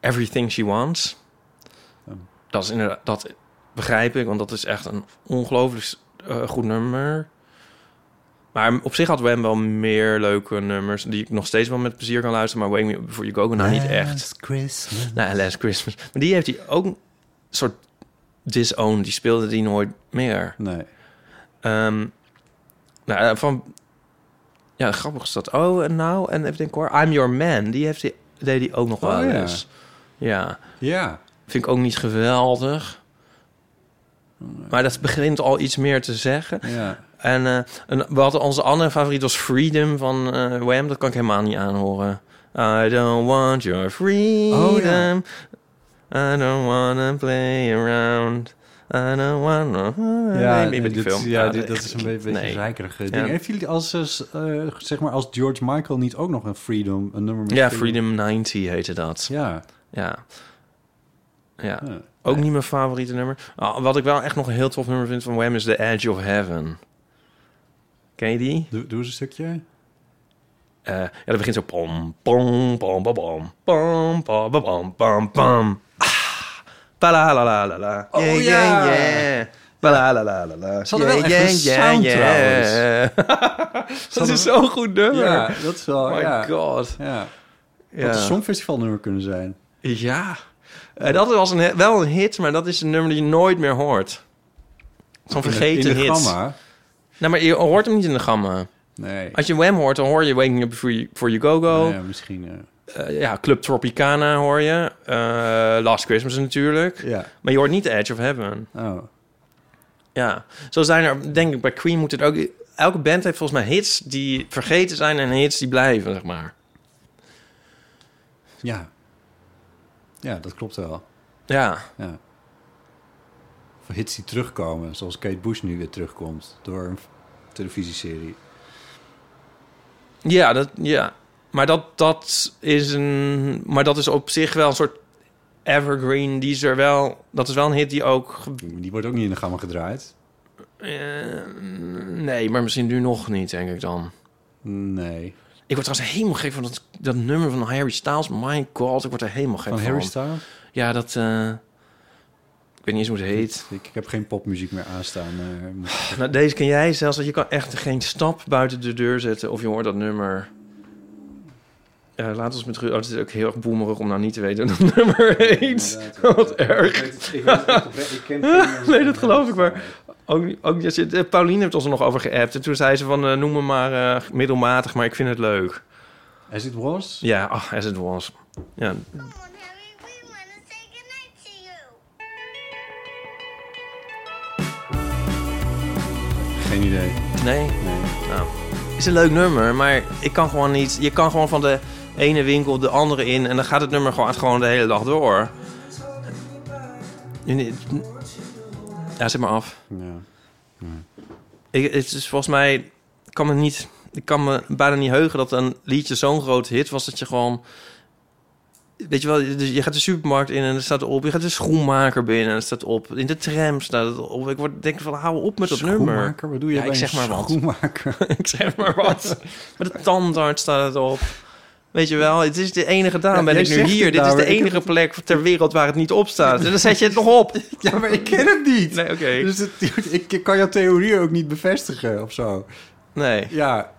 Everything She Wants. Oh. Dat is inderdaad, dat begrijp ik, want dat is echt een ongelooflijk eh, goed nummer. Maar op zich had Wham wel meer leuke nummers die ik nog steeds wel met plezier kan luisteren. Maar Wake Me Before You Go Go, nou niet echt. Christmas. Nou, Last Christmas. Maar die heeft hij ook een soort disowned. Die speelde die nooit meer. Nee. Ehm, nou, eh, van... Ja, grappig is dat. Oh, en nou, en even denken hoor. I'm Your Man, die heeft die, deed hij ook nog wel Oh, ja. eens. Ja, Ja. vind ik ook niet geweldig. Maar dat begint al iets meer te zeggen. Ja. En eh, we hadden onze andere favoriet was Freedom van eh Wham. Dat kan ik helemaal niet aanhoren. I don't want your freedom. Oh, ja. I don't wanna play around. I don't wanna... Ja, nee, dit- film. ja, dat dit, dat echt- is een beetje, nee. zeikerige ding. Ja. Heeft jullie als, eh, eh, zeg maar, als George Michael niet ook nog een Freedom, een nummer met Ja, Freedom 90 heette dat. Ja. Ja. Ja. Ja. Ook niet mijn favoriete nummer. Ah, wat ik wel echt nog een heel tof nummer vind van Wham is The Edge of Heaven. Ken je die? Doe, doe eens een stukje. Eh, ja, dat begint zo pom, pom, pom, pom, pom, pom, pom, pom, pom, pom, pom. Ah, pa la la la la la. Oh, Yeah, ja. yeah, yeah. Pa la la la la la. Ze hadden wel echt een sound dat is zo'n goed nummer. Ja, dat is wel, Oh my ja. god. Ja. Ja. Wat een songfestivalnummer kunnen zijn. Ja. Eh, dat was een, wel een hit, maar dat is een nummer die je nooit meer hoort. Zo'n vergeten in de, in de hit. gamma. Nou, maar je hoort hem niet in de gamma. Nee. Als je Wham hoort, dan hoor je Waking Up Before You, Before you Go Go. Ja, misschien. ja. Eh, ja, Club Tropicana hoor je. Eh, Last Christmas natuurlijk. Ja. Maar je hoort niet Edge of Heaven. Oh. Ja. Zo zijn er, denk ik, bij Queen moet het ook... Elke band heeft volgens mij hits die vergeten zijn en hits die blijven, zeg maar. Ja. Ja, dat klopt wel. Ja. Ja. Of hits die terugkomen, zoals Kate Bush nu weer terugkomt door een televisieserie. Ja, dat, ja. Maar dat, dat is een... Maar dat is op zich wel een soort evergreen. Die is er wel... Dat is wel een hit die ook... Die wordt ook niet in de gamma gedraaid. eh, nee, maar misschien nu nog niet, denk ik dan. Nee. Ik word trouwens helemaal gek van dat, dat nummer van Harry Styles. My god, ik word er helemaal gek Van van. Harry Styles? Ja, dat... eh, ik weet niet eens hoe het heet. Ik, ik heb geen popmuziek meer aanstaan. Nou, deze ken jij zelfs. Dat je kan echt geen stap buiten de deur zetten of je hoort dat nummer. Ja, laat ons met rust. Oh, het is ook heel erg boemerig om nou niet te weten het nummer heet. Wat erg. Nee, dat geloof ik maar. Ook, ook, eh, Pauline heeft ons er nog over geappt. En toen zei ze van, eh, noem me maar eh, middelmatig, maar ik vind het leuk. As it was? Ja, ach, as it was. Ja. Geen idee. nee. Nee. Nou, is een leuk nummer, maar ik kan gewoon niet... Je kan gewoon van de ene winkel de andere in... en dan gaat het nummer gewoon, gewoon de hele dag door. Ja, zet maar af. Ja. Ik, het is volgens mij... Kan me niet... Ik kan me bijna niet heugen dat een liedje zo'n groot hit was... dat je gewoon... Weet je wel, dus je gaat de supermarkt in en er staat op. Je gaat de schoenmaker binnen en er staat op. In de tram staat het op. Ik word denk van, hou op met dat nummer. Schoenmaker? Wat doe je Ja, bij ik zeg maar wat. Ik zeg maar wat. Met de tandarts staat het op. Weet je wel, het is de enige, daarom Ja, ben ik nu hier. Dit is nou, de enige plek ter wereld waar het niet op staat. En dan zet je het nog op. Ja, maar ik ken het niet. Nee, oké. Dus het, ik kan jouw theorie ook niet bevestigen of zo. Nee. Ja,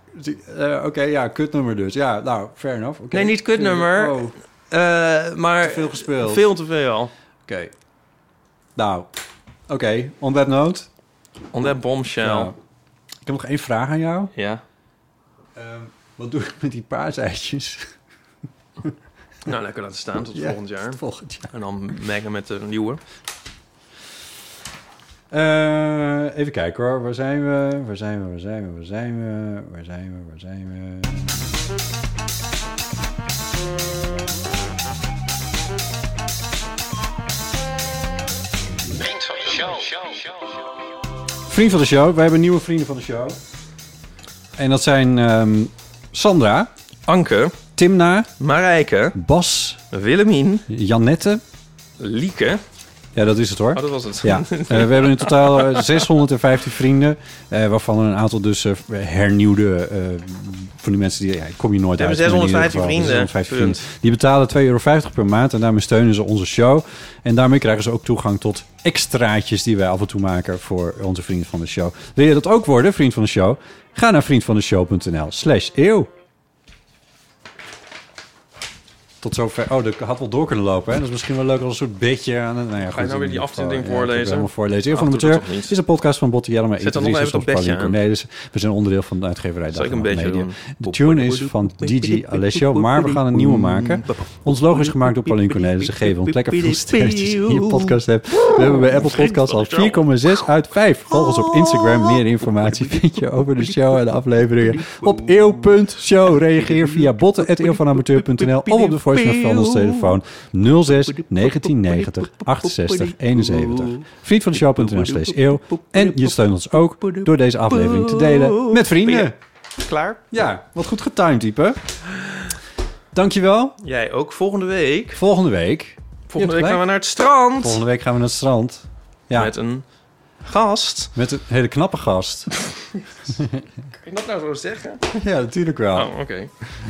eh, oké, ja, kutnummer dus. Ja, nou, fair enough. oké. Nee, niet kutnummer. Oh, Eh, maar te veel gespeeld. veel te veel. Oké. Nou, oké, on that note. On that bombshell. Ja. Ja. Ik heb nog één vraag aan jou. Ehm, wat doe ik met die paaseitjes? Nou, lekker laten staan tot Ja, volgend jaar. tot volgend jaar. En dan mengen met de nieuwe. Eh, even kijken hoor. Waar zijn we? Waar zijn we? Waar zijn we? Waar zijn we? Waar zijn we? Waar zijn we? Vriend van de show. Wij hebben nieuwe vrienden van de show. En dat zijn ehm, Sandra, Anke, Timna, Marijke, Bas, Willemien, Jannette. Lieke. Ja, dat is het hoor. Oh, dat was het. Ja, eh, we hebben in totaal eh, 615 vrienden, eh, waarvan een aantal dus eh, hernieuwde, eh, van die mensen die, ja, kom je nooit We uit. hebben maar in ieder 615 geval, vrienden. 615 Punt. vrienden. Die betalen 2,50 euro per maand en daarmee steunen ze onze show. En daarmee krijgen ze ook toegang tot extraatjes die wij af en toe maken voor onze vrienden van de show. Wil je dat ook worden, vriend van de show? Ga naar vriendvandeshow.nl slash eeuw. Tot zover. Oh, dat had wel door kunnen lopen. Hè? Dat is misschien wel leuk als een soort beetje aan. Nou ja, Ga je nou weer die afzending Ja, voorlezen? helemaal voorlezen. Eeuw van de Amateur is een podcast van Botte Jellema. Zet dan nog even dat bedje aan. We zijn onderdeel van de uitgeverij Zal ik een en beetje? Media. De tune is van DJ Alessio, maar we gaan een nieuwe maken. Ons logo is gemaakt door Pauline Cornelissen. Geef ons lekker veel sterretjes in je podcast hebt. We hebben bij Apple Podcasts al 4,6 uit 5. Volg ons op Instagram. Meer informatie vind je over de show en de afleveringen op eeuw.show. Reageer via botten.eeuwvanamateur.nl of op de voicemail van ons telefoon 06 1990 68 71. Vriend van de show.nl slash eeuw. En je steunt ons ook door deze aflevering te delen met vrienden. Klaar? Ja, wat goed getimed, type. Dankjewel. Jij ook. Volgende week. Volgende week. Volgende week gaan we naar het strand. Volgende week gaan we naar het strand. Ja, Met een gast. met een hele knappe gast. Kan je dat nou zo zeggen? Ja, natuurlijk wel. Oh, oké.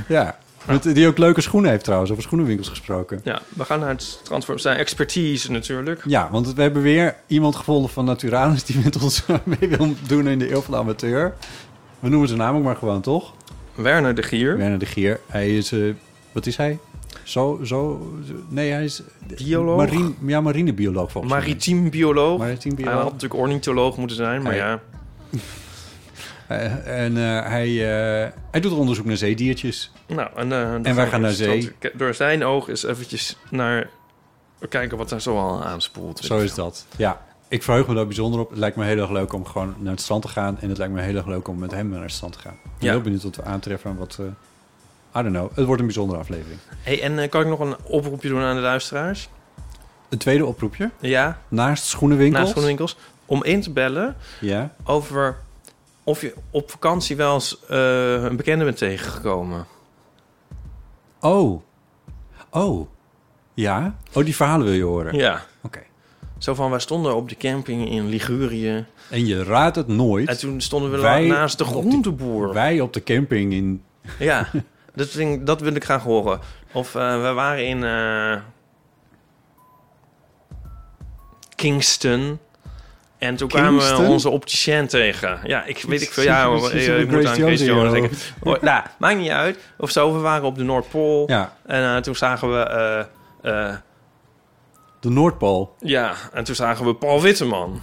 Ja. Met, die ook leuke schoenen heeft trouwens, over schoenenwinkels gesproken. Ja, we gaan naar het strand voor zijn expertise natuurlijk. Ja, want we hebben weer iemand gevonden van Naturalis die met ons mee wil doen in de eeuw van de amateur. We noemen zijn naam ook maar gewoon, toch? Werner de Gier. Werner de Gier. Hij is, eh, wat is hij? Zo, zo, nee, hij is... Bioloog? Marine, ja, marinebioloog volgens mij. Maritiem bioloog. Maritiem Hij bioloog. had natuurlijk ornitholoog moeten zijn, maar Hij- ja. Eh, en eh, hij, eh, hij doet onderzoek naar zeediertjes. Nou, en, En wij gaan naar het zee. Door zijn oog eens eventjes naar... Kijken wat daar zo al aanspoelt. Zo is dat. Ja, ik verheug me daar bijzonder op. Het lijkt me heel erg leuk om gewoon naar het strand te gaan. En het lijkt me heel erg leuk om met hem naar het strand te gaan. Ik ben Ja. heel benieuwd wat we aantreffen en wat... I don't know. Het wordt een bijzondere aflevering. Hey, en kan ik nog een oproepje doen aan de luisteraars? Een tweede oproepje. Ja, Naast schoenenwinkels. naast schoenenwinkels. Om in te bellen Ja. over of je op vakantie wel eens eh, een bekende bent tegengekomen. Oh. Oh. Ja? Oh, die verhalen wil je horen? Ja. Oké. Zo van, wij stonden op de camping in Ligurië. En je raadt het nooit. En toen stonden we Wij naast de die- groenteboer. Wij op de camping in... Ja, dat, ik- dat wil ik graag horen. Of eh, we waren in eh, Kingston. En toen kwamen we onze opticien tegen. Ja, ik weet ik veel. Ja, zit- ik, moet aan je Jones denken. Oh, nou, maakt niet uit. Of zo, we waren op de Noordpool. Ja, En eh, toen zagen we... eh, eh, de Noordpool. ja, en toen zagen we Paul Witteman.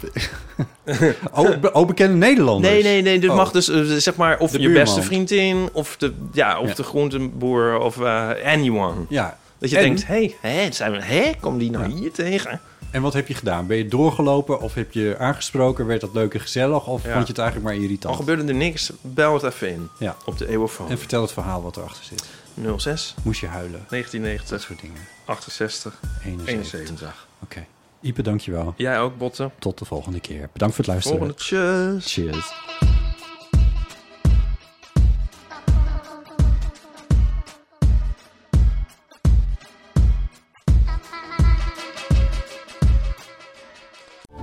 Oh, be- oh, bekende Nederlanders. Nee, nee, nee. Dit Oh. mag dus eh, zeg maar of De je buurman. beste vriendin, of de, ja, of Ja. de groenteboer, of eh, anyone. Ja. Dat je En? denkt, hé, hè, zijn we, hè, kom die nou hier tegen? En wat heb je gedaan? Ben je doorgelopen of heb je aangesproken? Werd dat leuk en gezellig? Of Ja. vond je het eigenlijk maar Al irritant? gebeurde er niks, bel het even in. Ja. Op de Eeuwenfoon. En vertel het verhaal wat erachter zit. 06 Moest je huilen? Dat 1990 soort dingen. 68 71. 71. Oké. Ipe, dankjewel. Jij ook, Botten. Tot de volgende keer. Bedankt voor het luisteren. Volgende tjus. Cheers.